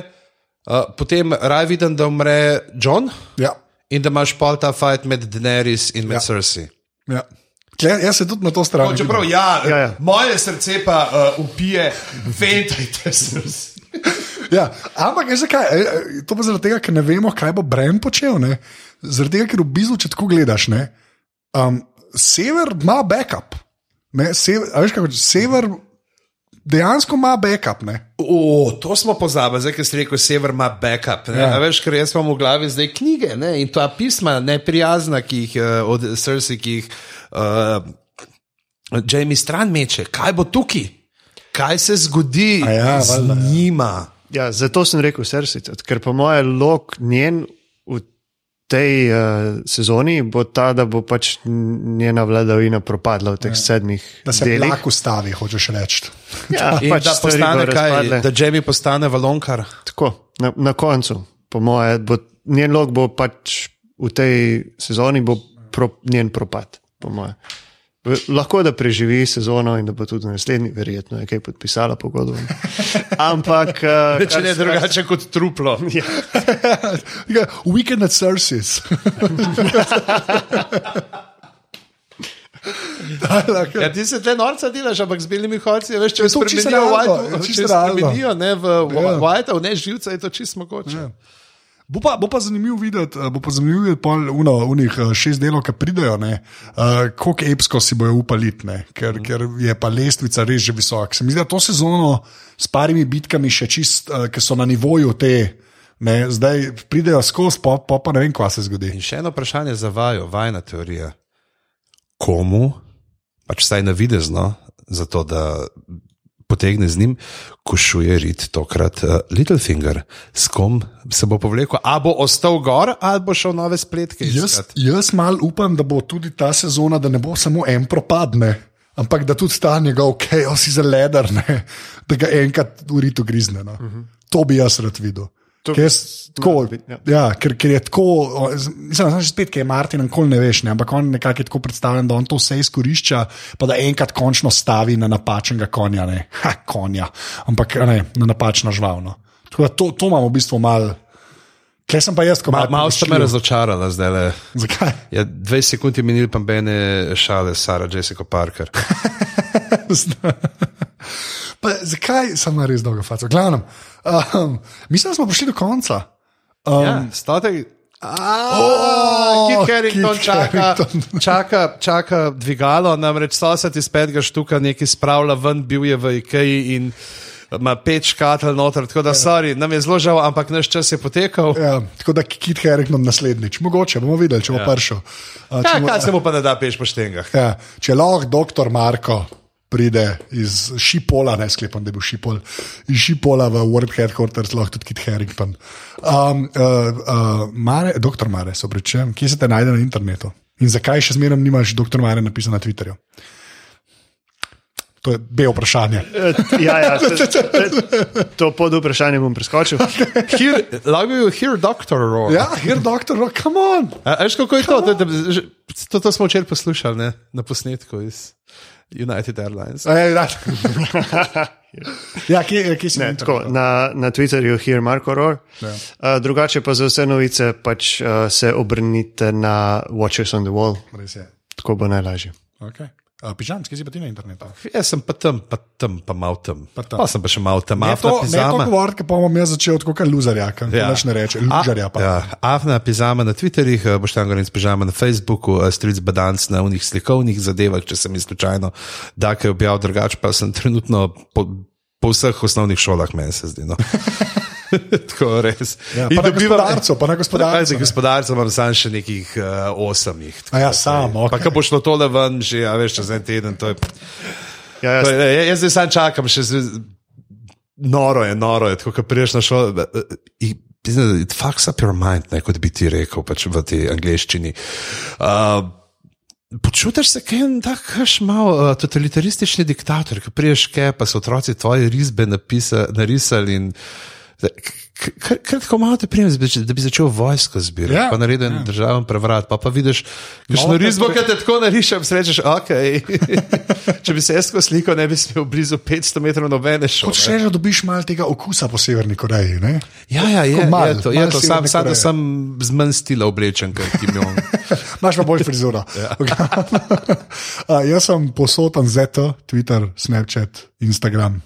uh, potem raj vidim, da umre John Ja, in da imaš pol ta fight med Daenerys in med Ja. Cersei. ja. Tle, jaz se tudi na to stran. No, čeprav, ja, Ja, ja. moje srce pa uh, upije, ventajte Cersei. [LAUGHS] Ja, ampak veš zakaj? E, e, To pa zaradi tega, ker ne vemo, kaj bo Bren počel. Ne? Zaradi tega, ker v bistvu, če tako gledaš, ne, um, sever ima backup. Ne, sever, a veš, kako, sever dejansko ima backup. Ne? O, to smo pozabili, zdaj, ker si rekel, sever ima backup. Ja. Ja. Veš, ker jaz imam v glavi zdaj knjige ne? in ta pisma, neprijazna, ki jih uh, od Cersei, ki jih uh, Jamie stran meče. Kaj bo tukaj? Kaj se zgodi A ja, z valjda, ja. njima? Ja, zato sem rekel tudi, ker po mojem lok njen v tej uh, sezoni bo ta, da bo pač njena vladavina propadla v teh ja. sedmih Da se delih. lahko stavi, hočeš reči. Ja, [LAUGHS] In pač da, postane kaj, razpadle. da Jamie postane valonkar. Tako, na, na koncu, po mojem, bo njen lok bo pač v tej sezoni bo pro, njen propad, po mojem. Lahko da preživi sezono in da bo tudi naslednji, verjetno je kaj podpisala pogodbo. [LAUGHS] Ampak, uh, Če ne drugače kot truplo. [LAUGHS] Ja, Ja, Weekend at Cersei's. Da, da, Ja, ti se te norca delaš, ampak z belimi hodci, veš, če čisto spremenijo realno, White, je če realno. spremenijo ne, v Ja. White, ne živca, je to čisto mogoče. Ja. Bo pa, bo pa zanimivo videti, eh, bo pa zanimivo videti pol uno, unih eh, šest delov, ki pridejo, uh, koliko epsko si bojo upali, ker, mm. ker je pa lestvica res že visoka. Se mi zdi, da to sezono s parimi bitkami še čist, uh, ki so na nivoju te, ne, zdaj pridejo skozi, pa, pa, pa ne vem, kaj se zgodi. In še eno vprašanje za vaju, vajna teorija. Komu, pač vsaj navidezno, zato da potegne z njim, košuje rit tokrat uh, Littlefinger, s kom se bo povlekel, a bo ostal gor, ali bo šel nove spletke Jaz, iskat. jaz mal upam, da bo tudi ta sezona, da ne bo samo en propadne. Ampak da tudi ta njegov chaos iz leder, ne, [LAUGHS] da ga enkrat v ritu grizne. No. Uh -huh. To bi jaz rad videl. Ker, tako, ja. ja. Ker, ker je tako, mislim, da spet, ki je Martin, nikoli ne veš, ne, ampak on nekako je tako predstavljen, da on to vse izkorišča, pa da enkrat končno stavi na napačnega konja, ne, ha, konja, ampak ne, na napačno živalno. Tako da to, to imamo v bistvu malo. Kaj sem pa jaz, ko Ma, Martin malo ste me razočarali zdaj. Le. Zakaj? Ja, 20 sekund je minil, pa mene šale, Sara Jessica Parker. [LAUGHS] pa, zakaj sem res dolgo faco? Glavno, um, mislim, da smo prišli do konca. Um, Ja, stotek. Oh, Kit čaka, čaka, čaka dvigalo, namreč sosed iz petega štuka nekaj spravlja ven, bil je v Ikeji in ima pet škatl noter, tako da, sorry, nam je zelo žal, ampak naš čas je potekal. Ja, tako da Kit Harington naslednjič, mogoče bomo videli, če bo ja. prišel. Uh, Ja, če, kaj se mu pa ne da peš po štengah? ja, če lahko doktor Marko pride iz Šipola, ne sklepam, da je bil Šipol, iz Šipola v World Headquarters, lahko tudi Kit Harington. Um, uh, uh, Mare, doktor Mare, se oprečujem, kje se te najde na internetu? In zakaj še zmeraj nimaš doktor Mare napisano na Twitterju? To je B vprašanje. [LAUGHS] Ja, ja, se, se, [LAUGHS] to pod vprašanje bom preskočil. [LAUGHS] Bil here doctor roar. Ja, here doktor, no, come on! A, a veš, kako je to? To, to, to, to smo včeraj poslušali ne? na posnetku iz United Airlines. Ej, da. ja, kje, kje si Ne, na tako, na, na Twitterju je Marko Roar. Ja. Uh, drugače pa za vse novice pač, uh, se obrnite na Watchers on the Wall, je. tako bo najlažje. Okay. Uh, Pižam, kje si pa ti na internetu? Jaz sem pa tam, pa tam, pa mal tam. Pa tam. Pa sem pa še mal tam, Ne to, ne to govoriti, pa bom jaz začel kot luzarja, kam ja. ne reče, lužarja pa. Ja, afna pizama na Twitterjih, eh, boš tam govoril pizama na Facebooku, eh, stric badanc na unih slikovnih zadevah, če sem jih slučajno da kaj objavil, drugače pa sem trenutno po, po vseh osnovnih šolah, meni se zdi. No. [LAUGHS] Tako res. Ja, In na dobivam- gospodarcu, pa na gospodarcu, Kaj, za ne. gospodarstvo imam samo še nekih uh, jih. A ja, sam, Pa okej. ko bo šlo tole ven, že ja, veš, čez en teden, to je. Ja, To ja, je jaz zdaj sam čakam, še z, noro je, noro je, tako kot priješ na šolo. i- It fucks up your mind, ne, kot bi ti rekel pač v tej angleščini. Uh, Počutiš se kaj tako malo uh, totalitaristični diktator, ki priješ kaj, pa so otroci tvoje risbe napisa, narisali in kar kar tako malo te prijem, da bi začel vojsko zbirati, Ja, ja, pa naredil en ja. državen prevrat, pa pa vidiš, kakšno te risbo, pre- ki te tako narišem, srečeš, ok. [LAUGHS] Če bi se jaz sliko, ne bi smel blizu 500 metrov nobene šole. Hočeš reči, da dobiš malo tega okusa po Severni Koreji, ne? Ja, ja, je, malo, je to, je to. Sam, sam, da Koreje. sem z manj stila oblečen, kot Kim Jong. [LAUGHS] Imaš pa bolj [LAUGHS] frizuro. ja. uh, jaz sem posoten ZT, Twitter, Snapchat, Instagram.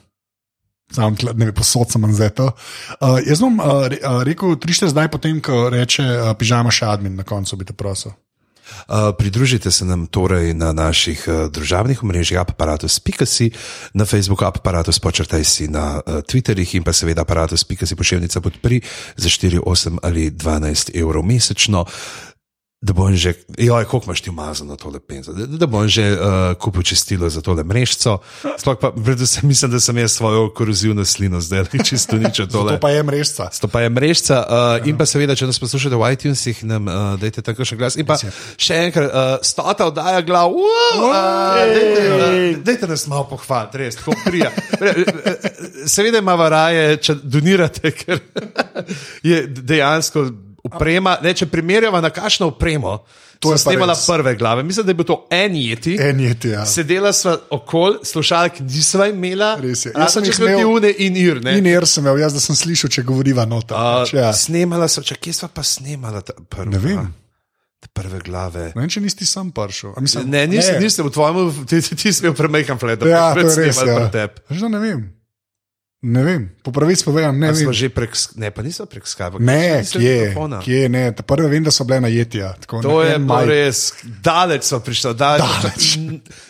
Sam, ne vem, posod sem ZT. Uh, jaz bom uh, re, uh, rekel, trište zdaj, potem, ko reče uh, pižama še admin, na koncu bi te prosil. Uh, pridružite se nam torej na naših uh, družabnih omrežjih, aparatus.si, na Facebooku, aparatus počrtaj si na uh, Twitterjih in pa seveda aparatus.si pošiljnica podpri za 4, 8 ali 12 evrov mesečno. Da bom že, joj, koliko imaš ti umazano tole penzo, da, da bom že uh, kupil čistilo za tole mrežco. Sploh pa, predvsem mislim, da sem jaz svojo korozivno slino zdaj [LAUGHS] čisto nič od tole. To pa je mrežca. To pa je mrežca, uh, in pa seveda, če nas poslušate v iTunesih, nam uh, dajte tako še glas. In pa še enkrat, uh, stota oddaja glav, uh, uh, dajte, uh, dajte nas malo pohvaliti, res, tako prija. Seveda ima varaje, če donirate, ker [LAUGHS] je dejansko uprema. Ne, če primerjava na kakšno upremo, To je snimala res. prve glave. Mislim, da je bil to en jeti. En je ti, ja. Sedela sva okoli, slušalk nisva imela, Res je. Jaz sem imel- une in ir. Ne? In jaz sem imel, jaz da sem slišal, če govoriva nota. Uh, ja. Snemala sem, če kje sva pa snemala ta prva, Ne vem. prve glave. Ne če nisi sam prišel. A Mislim, Ne, nisem, nisem v tvojem, ti, ti, si bil premajhen flet, da Ja, bi res. snemali Ja. pri tebi. Ne vem. Ne vem, po pravici povedam, ne. Smo že prek, ne, pa nismo prek Skype. Ne, kje, kje ne. Ta prve vem, da so bile najetja. tako To na je maj. res, daleč smo prišli. Daleč. Daleč.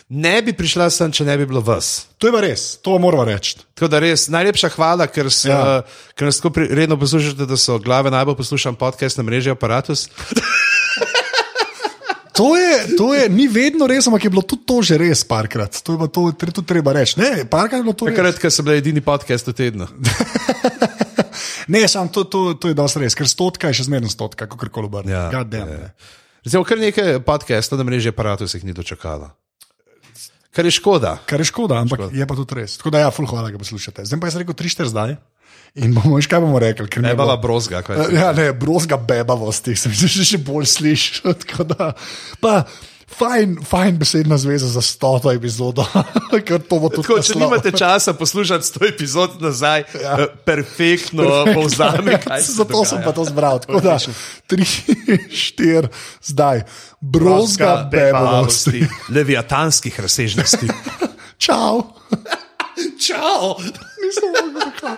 Ne bi prišla sem, če ne bi bilo vas. To je pa res, to moramo reči. Tako da res najlepša hvala, ker, so, Ja. ja. ker nas tako pri- redno poslušate, da so glave najbolj poslušan podcast na mreži Apparatus. [LAUGHS] To je, to je, ni vedno res, ampak je bilo tudi to že res parkrat. To je to, tudi treba reči. Ne, parkrat je bilo to. Takrat, ko sem bil edini podcast v tednu. [LAUGHS] Ne, sam to, to, to je dosti res, ker stotka je še zmerno stotka, kako koli obrne. Ja, Ja. Recimo, kar nekaj podcastov na mreži Apparatus jih ni dočakalo. Kar je škoda. Kar je škoda, ampak škoda. je pa tudi res. Tako da, ja, ful, hvala, da poslušate. Zdaj pa jaz rekel 3-4 zdaj. In bomo še kaj bomo rekli, ker Bebava bilo- brozga. Ja, ne, brozga bebavosti, se mi zdi, še bolj slišiš. [LAUGHS] tako da, Pa, fajn, fajn besedna zveza za stoto epizodo, [LAUGHS] ker to bo tudi Tako, če nimate časa poslušati sto epizod nazaj, ja. perfektno povzame, [LAUGHS] se Zato sem pa to zbral. Tako da, tri, štiri, zdaj, brozga bebavosti. leviatanskih razsežnosti. Čau! Čau! Nisem mogel.